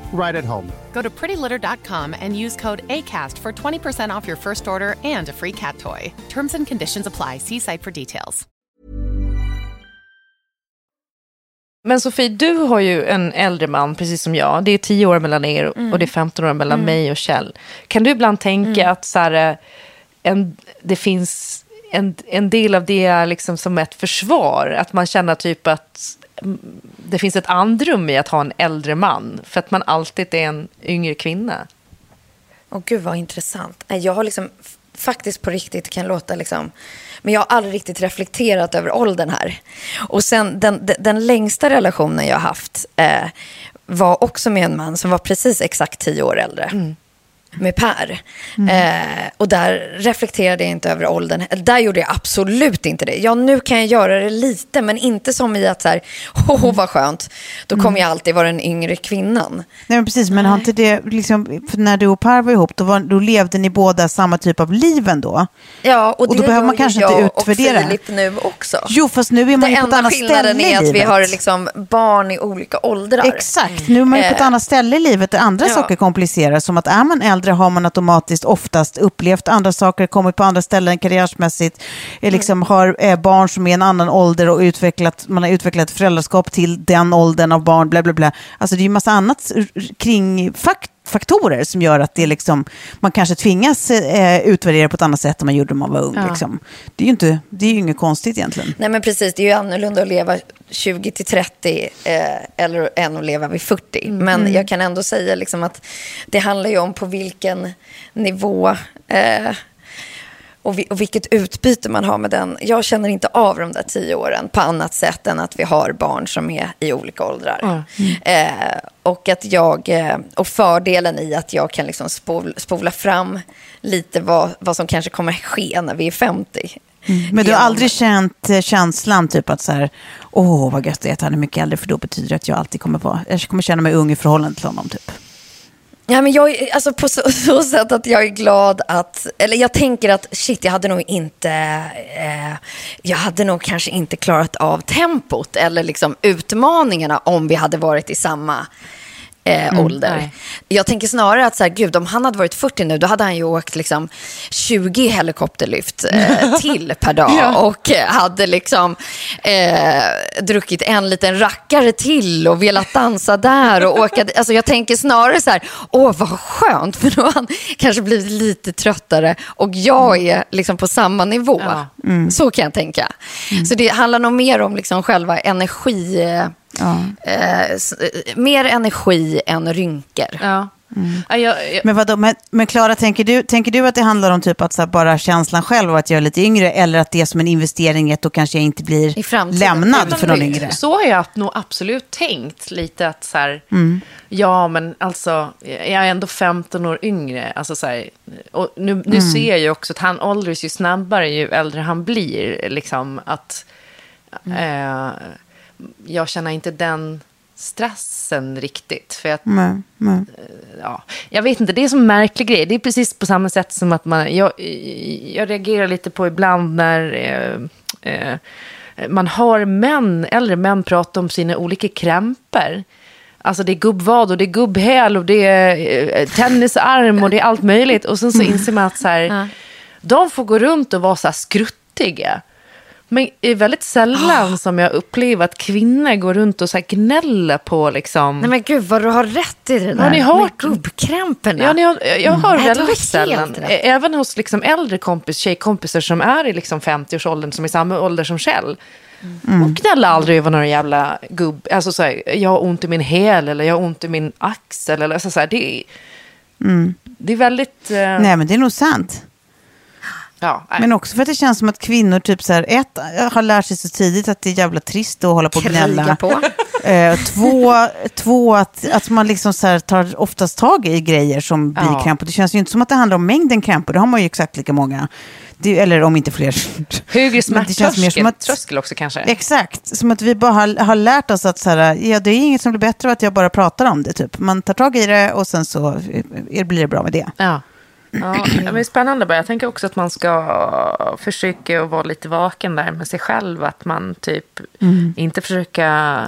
right at home.
Go to prettylitter.com and use code ACAST for 20% off your first order and a free cat toy. Terms and conditions apply. See site for details.
Men Sofie, du har ju en äldre man, precis som jag. Det är 10 år mellan er och det är 15 år mellan mig och Kjell. Kan du ibland tänka att så här, eh, en, det finns en, en del av det är liksom som ett försvar? Att man känner typ att mm, det finns ett andrum i att ha en äldre man för att man alltid är en yngre kvinna?
Åh gud vad intressant. Jag har liksom faktiskt på riktigt kan låta liksom, men jag har aldrig riktigt reflekterat över åldern här. Och sen den, den, den längsta relationen jag har haft eh, var också med en man som var precis exakt tio år äldre. Med Per. Eh, och där reflekterade jag inte över åldern. Där gjorde jag absolut inte det. Ja, nu kan jag göra det lite, men inte som i att så här, åh vad skönt. Då kommer jag alltid vara den yngre kvinnan.
Nej, men precis, men har inte det, liksom, när du och Per var ihop, då, var, då levde ni båda samma typ av liv ändå?
Ja, och,
Och då
det
behöver man kanske inte
jag
utvärdera.
och Filip nu också.
Jo, fast nu är man
det
ju på ett
enda
annat
skillnaden
ställe i
är att vi
livet.
har liksom barn i olika åldrar.
Exakt, nu är man ju på ett
Eh,
annat ställe i livet där andra
ja.
saker kompliceras. Som att är man äldre har man automatiskt oftast upplevt andra saker, kommit på andra ställen karriärsmässigt, eh, liksom har barn som är en annan ålder och utvecklat, man har utvecklat föräldraskap till den åldern av barn, bla bla bla. Alltså det är ju massa annat kring fakt faktorer som gör att det liksom, man kanske tvingas eh, utvärdera på ett annat sätt än man gjorde när man var ung.
Ja.
Liksom. Det är ju inte, det är ju inget konstigt egentligen.
Nej men precis, det är ju annorlunda att leva 20 till 30 eh, eller än att leva vid 40. Men jag kan ändå säga liksom att det handlar ju om på vilken nivå eh, och, vi, och vilket utbyte man har med den. Jag känner inte av de där tio åren på annat sätt än att vi har barn som är i olika åldrar. Eh, och, att jag, eh, och fördelen i att jag kan liksom spol, spola fram lite vad, vad som kanske kommer ske när vi är 50.
Men du har aldrig känt eh, känslan typ att så här, åh vad gött det är att han är mycket äldre för då betyder det att jag alltid kommer vara, jag kommer känna mig ung i förhållande till honom typ.
Ja, men jag, alltså på så, så sätt att jag är glad att, eller jag tänker att shit, jag hade nog inte, eh, jag hade nog kanske inte klarat av tempot eller liksom utmaningarna om vi hade varit i samma eh, ålder.
nej.
Jag tänker snarare att så här, gud, om han hade varit 40 nu, då hade han ju åkt liksom 20 helikopterlyft eh, till per dag och eh, hade liksom eh, druckit en liten rackare till och velat dansa där och åka. Alltså jag tänker snarare så här, åh vad skönt, för då har han kanske blivit lite tröttare och jag är liksom på samma nivå.
Ja.
Så kan jag tänka. Så det handlar nog mer om liksom själva energi, eh,
Ja.
eh, eh, mer energi än rynkor.
Ja. Ja, jag, jag,
Men vadå, men, men Klara, tänker du, tänker du att det handlar om typ att så här, bara känslan själv och att jag är lite yngre eller att det är som en investering i att då kanske jag inte blir lämnad för någon yngre?
Så har jag nog absolut tänkt lite att så här,
Mm.
ja men alltså, jag är ändå 15 år yngre. Alltså så här, och nu, nu
Mm.
ser jag ju också att han åldras ju snabbare ju äldre han blir. Liksom att
Mm.
eh, jag känner inte den stressen riktigt. För att
Nej, nej.
ja, jag vet inte, det är som en märklig grej. Det är precis på samma sätt som att man, jag, jag reagerar lite på ibland när eh, eh, man hör män, äldre män prata om sina olika krämpor. Alltså det är gubbvad och det är gubbhäl och det är eh, tennisarm och det är allt möjligt. Och sen så inser man att så här, de får gå runt och vara så här skruttiga. Men det är väldigt sällan som jag upplever att kvinnor går runt och så här gnäller på liksom...
Nej men gud vad du har rätt i det där
Har ni hört-
med gubbkrämporna.
Ja, ni har, jag hör
har
väldigt sällan, även hos liksom äldre kompis, tjejkompisar som är i liksom 50-årsåldern, som är samma ålder som Kjell.
Mm.
Och gnäller aldrig över några jävla gubb, alltså så här, jag har ont i min häl eller jag har ont i min axel. Eller, alltså så här, det, är, det är väldigt... eh,
Nej, men det är nog sant.
Ja.
Men också för att det känns som att kvinnor typ så här, ett, har lärt sig så tidigt att det är jävla trist att hålla på och gnälla.
på.
Eh, två, två att, att man liksom så här tar oftast tag i grejer som blir
Ja.
krämpor. Det känns ju inte som att det handlar om mängden krämpor. Det har man ju exakt lika många. Det, eller om inte fler.
Högre smärttröskel också kanske.
Exakt, som att vi bara har, har lärt oss att så här, ja, det är inget som blir bättre av att jag bara pratar om det. Typ. Man tar tag i det och sen så eh, blir det bra med det.
Ja. Ja, men det är spännande bara. Jag tänker också att man ska försöka att vara lite vaken där med sig själv. Att man typ inte försöka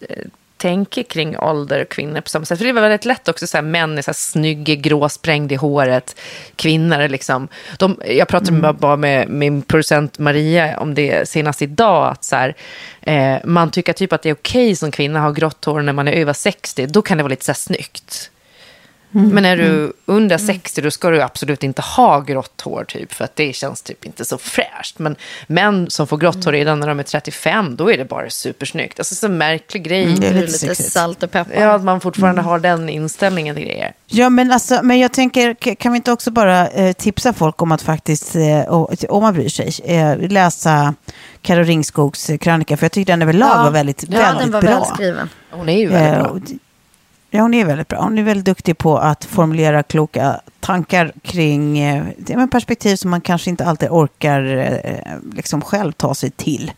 eh, tänka kring ålder och kvinnor på samma sätt. För det är väldigt lätt också, så här, män är så här snygga, gråsprängda i håret. Kvinnor är liksom... De, jag pratade med, bara med min producent Maria om det senast idag. Att så här, eh, man tycker typ att det är okej som kvinna att ha grått hår när man är över 60. Då kan det vara lite så här snyggt. Men är du under 60 då ska du absolut inte ha grått hår typ för att det känns typ inte så fräscht. Men män som får grått hår redan när de är 35 då är det bara supersnyggt. Alltså så en märklig grej.
är
Det är
lite
lite salt och peppar.
Ja, att man fortfarande har den inställningen till grejer.
Ja, men, alltså, men jag tänker, kan vi inte också bara eh, tipsa folk om att faktiskt, eh, och- om man bryr sig, eh, läsa Karo Ringskogs eh, krönika, för jag tycker den överlag var väldigt,
ja,
väldigt
den var
bra.
välskriven.
Hon är ju väldigt
Eh,
bra.
Ja, hon är väldigt bra. Hon är väldigt duktig på att formulera kloka tankar kring eh, det är men perspektiv som man kanske inte alltid orkar eh, liksom själv ta sig till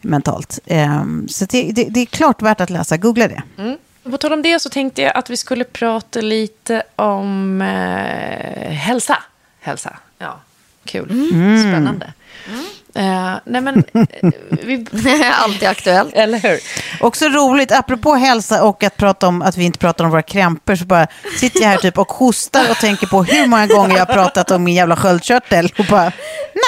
mentalt. Eh, så det, det, det är klart värt att läsa. Googla det.
På tal om det så tänkte jag att vi skulle prata lite om eh, hälsa. Hälsa, ja. Kul. Spännande. Eh, nej men, eh, vi,
Alltid aktuellt.
eller hur?
Också roligt, apropå hälsa och att prata om att vi inte pratar om våra krämpor, så bara sitter jag här typ och hostar och tänker på hur många gånger jag har pratat om min jävla sköldkörtel. Och bara,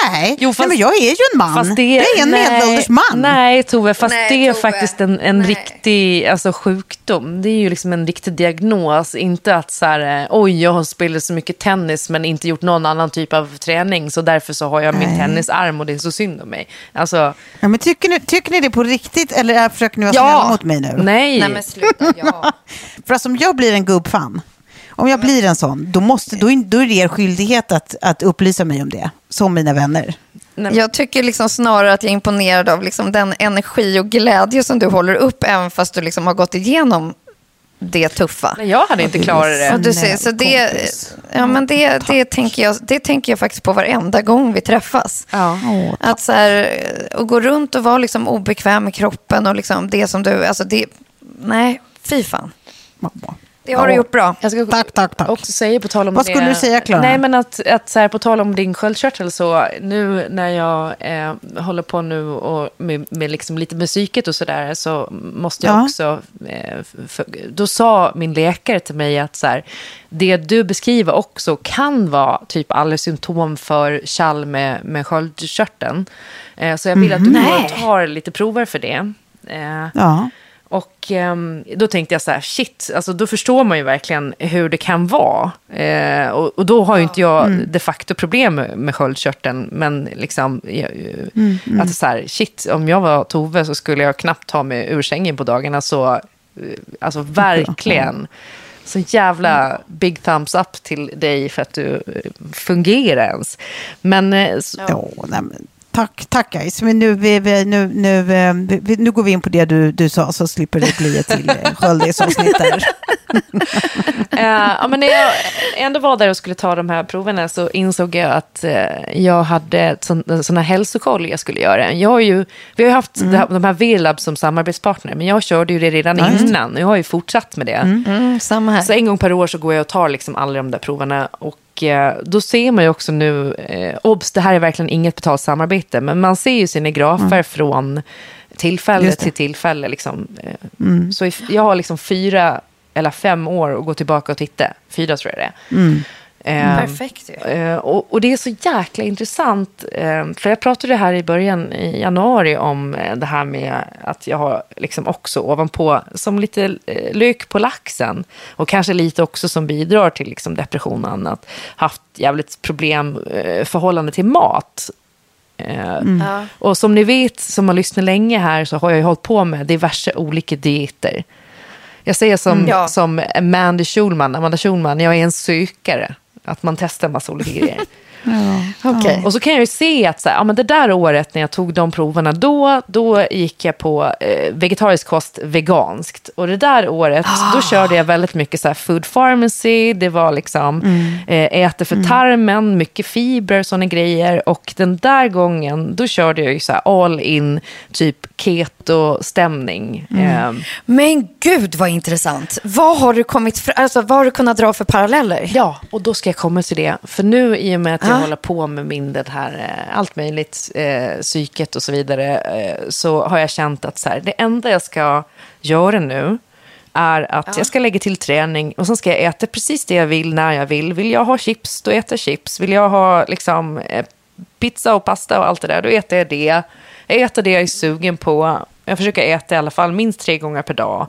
Nej,
Jo, fast-
nej men jag är ju en man.
Fast det,
jag är en
nej,
medelålders man.
Nej, Tove, fast
Nej,
det är
Tove.
faktiskt en, en
Nej.
riktig alltså, sjukdom. Det är ju liksom en riktig diagnos. Inte att så här, eh, oj, jag har spelat så mycket tennis men inte gjort någon annan typ av träning. Så därför så har jag min tennisarm och det är så synd om mig. Alltså,
Ja, men tycker, ni, tycker ni det på riktigt eller är- försöker ni vara snälla mot mig nu?
nej.
Nej men sluta, ja.
För alltså, om jag blir en gubbfan, om jag blir en sån, då, måste, då, är, då är det er skyldighet att, att upplysa mig om det, som mina vänner.
Jag tycker liksom snarare att jag är imponerad av liksom den energi och glädje som du håller upp, även fast du liksom har gått igenom det tuffa.
Nej, jag hade inte klarat det.
du ser, så det,
kompis.
ja, men det, det, tänker jag, det tänker jag faktiskt på varenda gång vi träffas.
Ja.
Att så här, och gå runt och vara liksom obekväm i kroppen och liksom det som du... Alltså det, nej, fy fan.
mamma.
Det har du gjort bra.
Jag ska
Tack, tack, tack.
också säga på tal om
Vad
det.
skulle du säga, Klara?
Nej, men att, att så här, på tal om din sköldkörtel så nu när jag eh, håller på nu och med, med liksom lite musiket och sådär så måste jag
Ja.
också... Eh, för, då sa min läkare till mig att så här, det du beskriver också kan vara typ alla symptom för kall med, med sköldkörteln. Eh, så jag vill att du och tar lite prover för det. Eh,
Ja.
Och ehm, då tänkte jag så här, shit, alltså då förstår man ju verkligen hur det kan vara. Eh, och, och då har ju inte jag de facto problem med, med sköldkörteln, men liksom, jag, att så här, shit, om jag var Tove så skulle jag knappt ta mig ur sängen på dagarna, så, eh, alltså verkligen. Så jävla big thumbs up till dig för att du eh, fungerar ens. Men eh, så,
Ja, nej, men, tack, tack guys. Men nu, vi, vi, nu, nu, eh, vi- nu går vi in på det du, du sa så slipper det bli ett till eh, sköldisavsnitt där.
Eh, ja, men när jag ändå var där och skulle ta de här proverna så insåg jag att eh, jag hade sån, här hälsokoll jag skulle göra. Jag har ju, vi har ju haft här, de här V-lab som samarbetspartner, men jag körde ju det redan innan och jag har ju fortsatt med det.
Mm, samma här.
Så en gång per år så går jag och tar liksom alla de där proverna. Och eh, då ser man ju också nu, eh, obs, det här är verkligen inget betalt samarbete, men man ser ju sina grafer från tillfälle till tillfälle. Liksom. Eh, Så if- jag har liksom fyra eller fem år att gå tillbaka och titta. Fyra tror jag det är. Eh,
Perfekt ju.
Eh, och, och det är så jäkla intressant. Eh, för jag pratade här i början i januari om eh, det här med att jag har liksom också ovanpå, som lite eh, lök på laxen. Och kanske lite också som bidrar till liksom depression och annat. Haft jävligt problem förhållande till mat. Eh,
Ja.
Och som ni vet, som har lyssnat länge här, så har jag ju hållit på med diverse olika dieter. Jag säger som,
Ja.
som Amanda Schulman, Amanda Schulman, jag är en sökare. Att man testar en massa olika grejer.
Okej.
Och så kan jag ju se att så här, ja, men det där året när jag tog de proverna, då, då gick jag på eh, vegetarisk kost veganskt. Och det där året, då körde jag väldigt mycket så här food pharmacy, det var liksom eh, äter för tarmen, mycket fibrer, sådana grejer. Och den där gången, då körde jag ju så här all in, typ keto-stämning. Eh,
Men gud vad intressant. Vad har du kommit fr- alltså, vad har du kunnat dra för paralleller?
Ja, och då ska jag komma till det. För nu i och med att jag
Ja.
håller på med min, det här, eh, allt möjligt, eh, psyket och så vidare, eh, så har jag känt att så här, det enda jag ska göra nu är att jag ska lägga till träning och sen ska jag äta precis det jag vill när jag vill. Vill jag ha chips, då äter jag chips. Vill jag ha liksom, eh, pizza och pasta och allt det där, då äter jag det. Jag äter det jag är sugen på. Jag försöker äta i alla fall minst tre gånger per dag.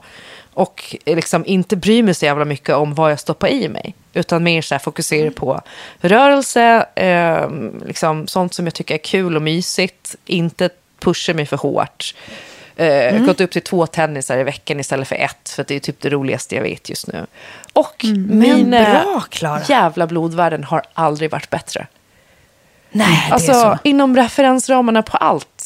Och liksom inte bry mig så jävla mycket om vad jag stoppar i mig. Utan mer så här fokusera på rörelse, eh, liksom sånt som jag tycker är kul och mysigt. Inte pusha mig för hårt. Eh, Gått upp till två tennisar i veckan istället för ett. För det är typ det roligaste jag vet just nu. Och mina
bra, Klara.
jävla blodvärden har aldrig varit bättre.
Nej,
Alltså inom referensramarna på allt.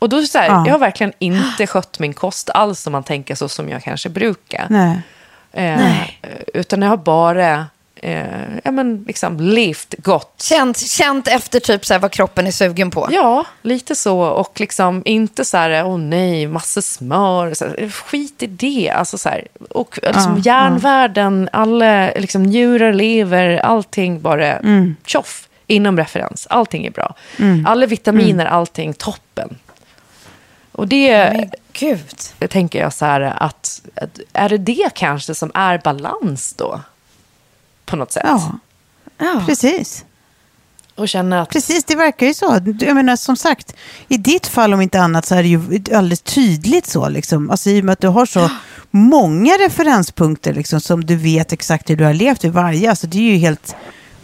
Och då så här,
Ja.
jag har verkligen inte skött min kost alls om man tänker så som jag kanske brukar.
Nej.
Eh,
Nej.
Utan jag har bara eh, ja, men liksom levt gott.
Känt, känt efter typ så här vad kroppen är sugen på.
Ja, lite så. Och liksom inte så här, åh nej, massa smör. Så här, skit i det. Alltså så här, och liksom järnvärden, alla liksom, njurar, lever, allting bara tjoff inom referens. Allting är bra. Alla vitaminer, allting toppen. Och det
Men gud.
tänker jag så här att, att är det det kanske som är balans då? På något sätt.
Ja,
Ja.
precis.
Och känna att...
Precis, det verkar ju så. Jag menar, som sagt, i ditt fall om inte annat så är det ju alldeles tydligt så. Liksom. Alltså, I och med att du har så många referenspunkter liksom, som du vet exakt hur du har levt vid varje. Alltså, det är ju helt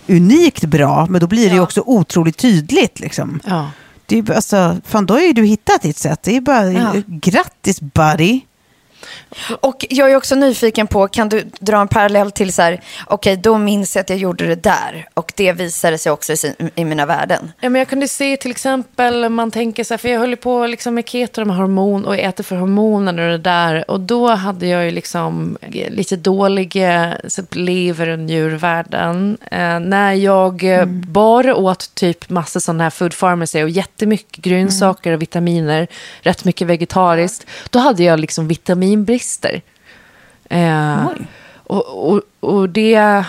unikt bra, men då blir det ju också otroligt tydligt. Liksom.
Ja.
Det är, alltså, fan, då har ju du hittat ditt sätt. Det är bara
Ja.
grattis buddy.
Och jag är också nyfiken på, kan du dra en parallell till så här, okej då minns jag att jag gjorde det där och det visade sig också i, sin, i mina värden.
Ja, men jag kunde se till exempel, man tänker så här, för jag höll på liksom med keto med hormon och äter för hormoner och det där. Och då hade jag ju liksom lite dåliga så lever och njurvärden. Eh, när jag eh, bara åt typ massa sådana här food pharmacy och jättemycket grönsaker och vitaminer, rätt mycket vegetariskt, då hade jag liksom vitaminbrister. Eh, och, och, och det,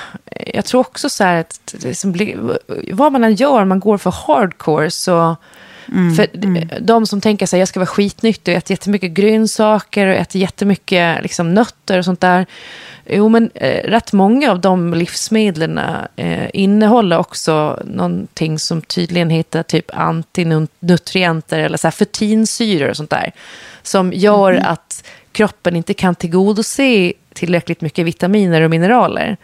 jag tror också så här att blir, vad man än gör, man går för hardcore så, för de som tänker sig jag ska vara skitnyttig och äta jättemycket grönsaker och äta jättemycket liksom, nötter och sånt där. Jo, men eh, rätt många av de livsmedlen eh, innehåller också någonting som tydligen heter typ antinutrienter eller så här fertinsyror och sånt där. Som gör att kroppen inte kan tillgodose tillräckligt mycket vitaminer och mineraler.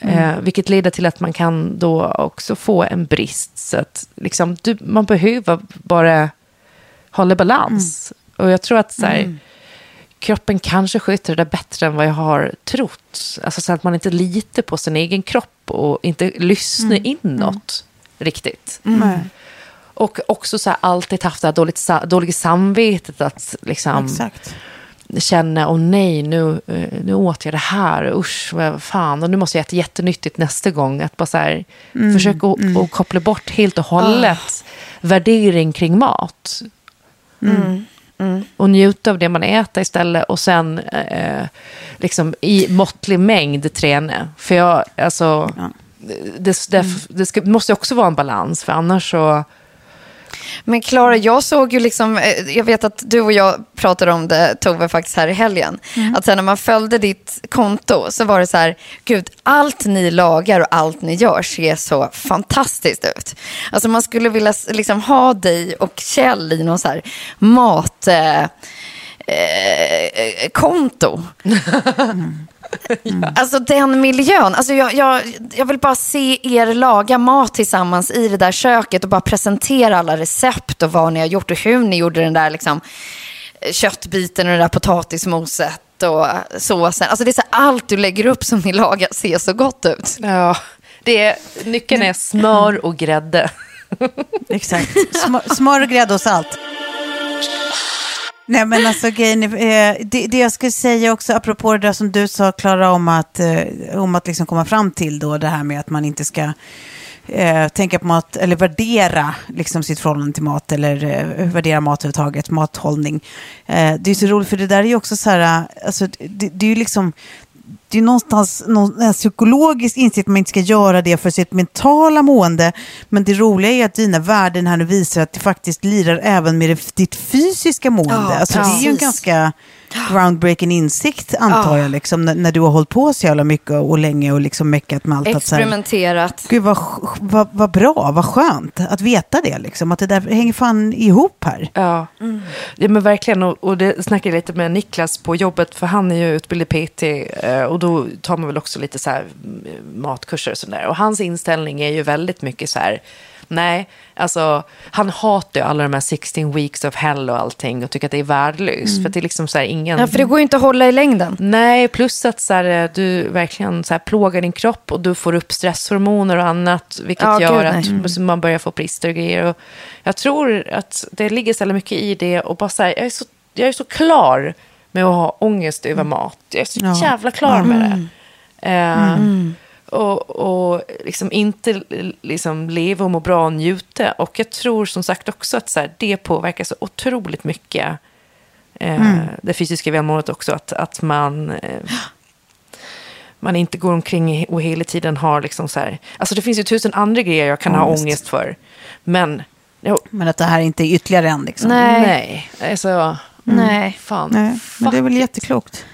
Eh, vilket leder till att man kan då också få en brist. Så att liksom, du, man behöver bara hålla balans. Och jag tror att så här, kroppen kanske sköter det där bättre än vad jag har trott. Alltså så att man inte litar på sin egen kropp och inte lyssnar inåt riktigt.
Nej,
Och också så här, alltid haft det här dåligt, dåliga samvetet att liksom
Exakt.
Känna, åh nej, nu, eh, nu åt jag det här, usch, vad fan, och nu måste jag äta jättenyttigt nästa gång. Att bara så här, försöka att att koppla bort helt och hållet värdering kring mat. Och njuta av det man äter istället och sen eh, liksom i måttlig mängd träna. För jag, alltså, det, det, det ska, måste också vara en balans, för annars så...
Men Klara, jag såg ju liksom, eh, jag vet att du och jag pratade om det, Tove, faktiskt här i helgen. Att sen när man följde ditt konto så var det så här, gud, allt ni lagar och allt ni gör ser så fantastiskt ut. Alltså man skulle vilja liksom ha dig och Kjell i någon så här mat... Eh, eh, konto. Alltså den miljön. Alltså jag, jag, jag vill bara se er laga mat tillsammans i det där köket och bara presentera alla recept och vad ni har gjort och hur ni gjorde den där liksom, köttbiten och det där potatismoset och såsen. Alltså det är så allt du lägger upp som ni lagar ser så gott ut.
Ja, det är, nyckeln är smör och grädde.
Exakt. Smör, smör och grädde och salt. Nej men alltså grejen är, eh, det, det jag skulle säga också apropå det där som du sa Klara om att, eh, om att liksom komma fram till då det här med att man inte ska eh, tänka på mat eller värdera liksom sitt förhållande till mat eller eh, värdera mat överhuvudtaget, mathållning. Eh, det är så roligt för det där är ju också så här, eh, alltså, det, det är ju liksom det är någonstans någon psykologisk insikt att man inte ska göra det för sitt mentala mående. Men det roliga är att dina värden här nu visar att det faktiskt lirar även med ditt fysiska mående.
Ja,
alltså, det är ju en ganska groundbreaking insikt antar jag, liksom, när, när du har hållit på så jävla mycket och länge och liksom meckat med allt. Att, så här,
Experimenterat.
Gud vad, vad, vad bra, vad skönt att veta det. Liksom, att det där hänger fan ihop här.
Ja. ja, men verkligen. Och, och det snackade jag lite med Niklas på jobbet, för han är ju utbildad PT eh, och då tar man väl också lite så här mm, matkurser och sådär. Och hans inställning är ju väldigt mycket så här, nej, alltså han hatar ju alla de här 16 weeks of hell och allting och tycker att det är värdelöst. För att det är liksom så här ingen...
Ja, för det går ju inte att hålla i längden.
Nej, plus att så här, du verkligen så här, plågar din kropp och du får upp stresshormoner och annat. Vilket
Ja,
gör
gud,
att man börjar få brister och grejer. Och jag tror att det ligger så mycket i det. Och bara så här, jag, är så, jag är så klar med att ha ångest över mat. Jag är så
Ja.
jävla klar med det. Eh, Och, och liksom inte liksom leva och må bra och njuta. Och jag tror som sagt också att så här, det påverkar så otroligt mycket eh, det fysiska välmåendet också. Att, att man, eh, man inte går omkring och hela tiden har liksom så här... Alltså det finns ju tusen andra grejer jag kan ha
Ångest.
ångest för. Men,
Men att det här inte är ytterligare en. Liksom.
Nej.
nej. Alltså,
Nej.
fan.
Nej, men det är väl jätteklokt.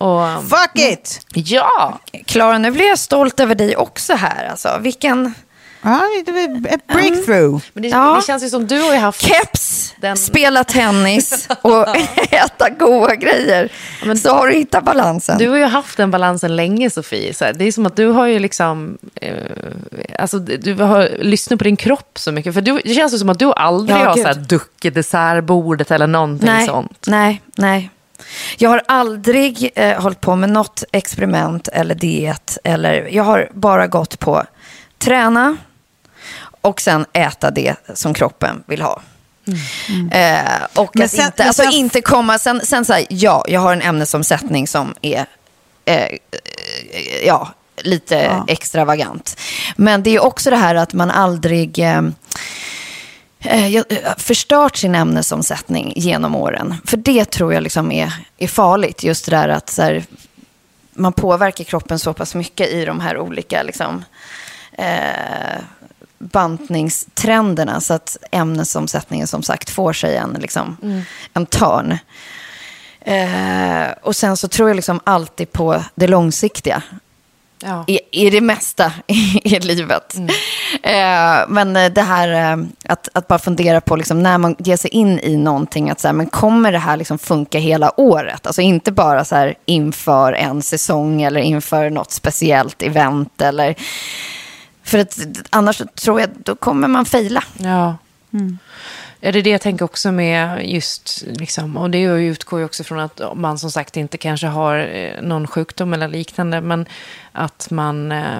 Och,
Fuck it!
ja!
Klara, nu blir jag stolt över dig också här. Alltså. Vilken,
Ja, det var ett breakthrough.
Men det,
Ja.
det känns ju som du har haft...
Keps,
Den-
spela tennis och äta goda grejer. så har du hittat balansen.
Du har ju haft den balansen länge, Sofie. Så här, det är som att du har ju liksom... Eh, alltså, du har lyssnat på din kropp så mycket. För du, det känns ju som att du aldrig
Ja,
har
gud.
så här, duckit dessertbordet eller någonting
nej,
sånt.
Nej, nej. Jag har aldrig eh, hållit på med något experiment eller diet. Eller, jag har bara gått på träna och sen äta det som kroppen vill ha. Eh, och
Men
att
sen-
inte,
men
alltså
sen-
inte komma, sen, sen så här, ja, jag har en ämnesomsättning som är eh, eh, ja, lite
Ja.
extravagant. Men det är också det här att man aldrig eh, eh, förstört sin ämnesomsättning genom åren. För det tror jag liksom är, är farligt. Just det där att här, man påverkar kroppen så pass mycket i de här olika liksom, eh, bantningstrenderna. Så att ämnesomsättningen som sagt får sig en, liksom, en törn. Eh, och sen så tror jag liksom alltid på det långsiktiga
Ja.
i, i det mesta i, i livet. Eh, men eh, det här eh, att, att bara fundera på liksom, när man ger sig in i någonting, att så här, men kommer det här liksom funka hela året? Alltså inte bara så här inför en säsong eller inför något speciellt event. Eller, för att annars tror jag då kommer man fejla.
Ja. Ja, det är det jag tänker också med just, liksom, och det utgår ju också från att man som sagt inte kanske har eh, någon sjukdom eller liknande, men att man, eh,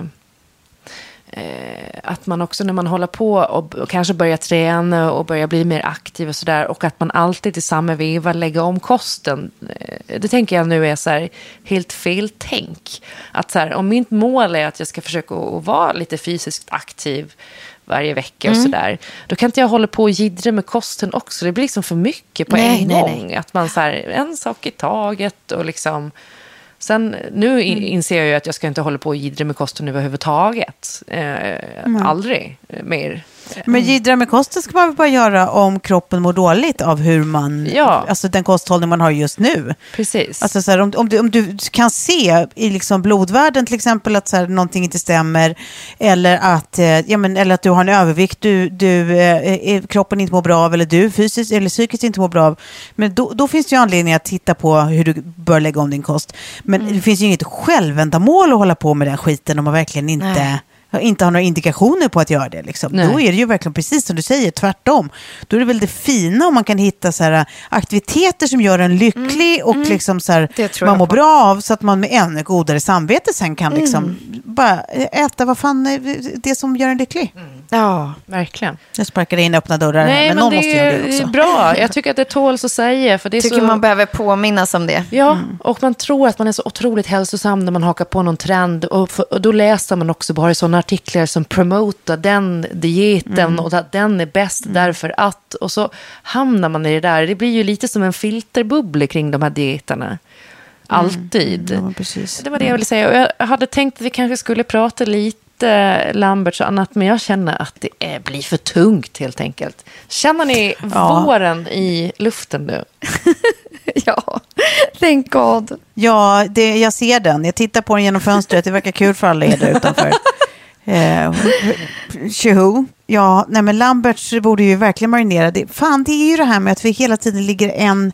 eh, att man också när man håller på och, och kanske börjar träna och börjar bli mer aktiv och sådär, och att man alltid i samma veva lägger om kosten. Eh, det tänker jag nu är så här helt fel tänk. Att så här, om mitt mål är att jag ska försöka att vara lite fysiskt aktiv varje vecka och sådär. Då kan inte jag hålla på och jiddra med kosten också. Det blir liksom för mycket på
Nej,
en
nej,
gång.
nej.
Att man så här, en sak i taget och liksom... Sen, nu in, inser jag ju att jag ska inte hålla på och jiddra med kosten överhuvudtaget. Eh, Aldrig mer.
Men jiddra med kosten ska man väl bara göra om kroppen mår dåligt av hur man,
Ja.
alltså den kosthållning man har just nu.
Precis.
Alltså så här, om, om, du, om du kan se i liksom blodvärden till exempel att så här, någonting inte stämmer eller att, eh, ja, men, eller att du har en övervikt du, du, eh, eh, kroppen inte mår bra av eller du fysiskt eller psykiskt inte mår bra av. Men då, då finns det ju anledning att titta på hur du bör lägga om din kost. Men det finns ju inget självändamål att hålla på med den skiten om man verkligen inte
Nej.
Inte har några indikationer på att göra det. Liksom.
Nej.
Då är det ju verkligen precis som du säger, tvärtom. Då är det väl det fina om man kan hitta så här, aktiviteter som gör en lycklig och liksom så här, man mår
på.
bra av så att man med ännu godare samvete sen kan liksom bara äta vad fan, är det som gör en lycklig.
Ja.
Verkligen.
Jag sparkar in öppna dörrar här,
Nej,
men,
men,
någon måste göra det
det är
också.
bra. Jag tycker att det tåls att säga. För det är
Tycker
så...
man behöver påminnas om det.
Ja, och man tror att man är så otroligt hälsosam när man hakar på någon trend. Och, för, och då läser man också bara sådana artiklar som promotar den dieten och att den är bäst därför att. Och så hamnar man i det där. Det blir ju lite som en filterbubbla kring de här dieterna. Alltid.
Ja, men precis.
Det var det jag ville säga. Och jag hade tänkt att vi kanske skulle prata lite Lamberts och annat, men jag känner att det är, blir för tungt helt enkelt. Känner ni
Ja.
våren i luften nu?
Ja, thank God.
Ja, det, jag ser den. Jag tittar på den genom fönstret. Det verkar kul för alla er där utanför. Eh, Tjoho. Ja, nej men Lamberts borde ju verkligen marinera. Det, fan, det är ju det här med att vi hela tiden ligger en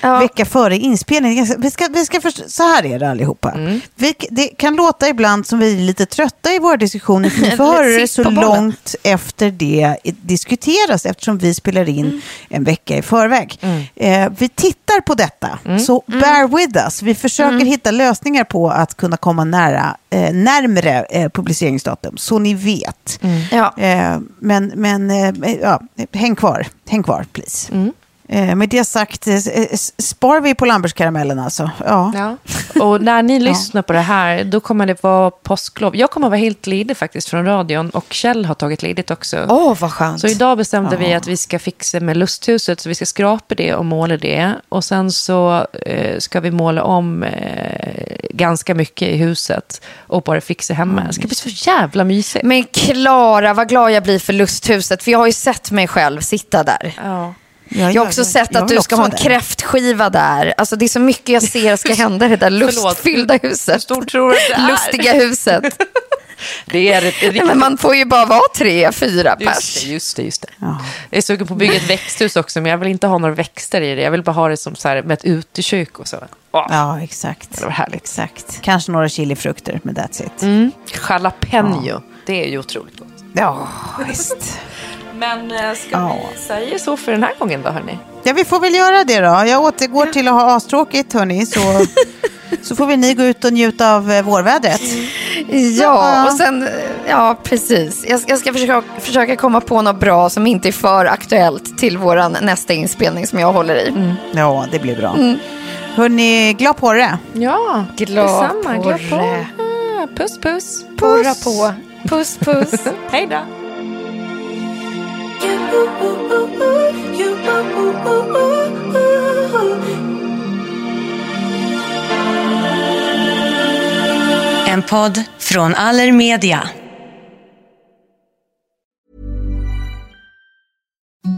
Ja.
vecka före inspelningen. Vi ska, vi ska först, så här är det allihopa.
Mm.
Vi, det kan låta ibland som vi är lite trötta i våra diskussioner. För vi får höra det så långt efter det diskuteras eftersom vi spelar in
Mm.
en vecka i förväg. Eh, vi tittar på detta, så bear with us. Vi försöker hitta lösningar på att kunna komma nära, eh, närmre eh, publiceringsdatum, så ni vet.
Ja.
Men men eh, ja, häng kvar, häng kvar please. Mm med det sagt, eh, s- spar vi på Lambertskaramellen alltså? Ja.
Ja. Och när ni lyssnar på det här, då kommer det vara påsklov. Jag kommer vara helt ledig faktiskt från radion och Kjell har tagit ledigt också.
Åh, vad skönt.
Så idag bestämde vi att vi ska fixa med lusthuset, så vi ska skrapa det och måla det. Och sen så eh, ska vi måla om eh, ganska mycket i huset och bara fixa hemma. Det ska bli så jävla mysigt.
Men Klara, vad glad jag blir för lusthuset. För jag har ju sett mig själv sitta där.
Ja.
Ja,
Jag har också sett
jag
att du ska ha en
det.
kräftskiva där. Alltså det är så mycket jag ser ska hända i det där lustfyllda huset.
Hur stort tror du att det är?
Lustiga huset.
Det är ett riktigt...
men man får ju bara vara tre, fyra pers.
Just det, just det. Just det. Jag är sugen på att bygga ett växthus också, men jag vill inte ha några växter i det. Jag vill bara ha det som så här, med ett utekök och så. Åh,
Ja, exakt.
Det var härligt.
Exakt. Kanske några chilifrukter, men that's it.
Mm. Jalapeno, det är ju otroligt gott.
Ja, visst.
Men eh, ska
Ja.
vi säga så för den här gången då, hörni?
Ja, vi får väl göra det då. Jag återgår till att ha astråkigt, hörni. Så, så får väl ni gå ut och njuta av eh, vårvädret.
Ja, och sen, ja precis. Jag, jag ska försöka, försöka komma på något bra som inte är för aktuellt till våran nästa inspelning som jag håller i.
Ja, det blir bra. Hörni, glad på det.
Ja,
Glad
detsamma. Glad på
porre.
Ah, Puss, puss.
Porra på. Puss, puss.
Hej då.
En podd från Allermedia.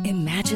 Imagine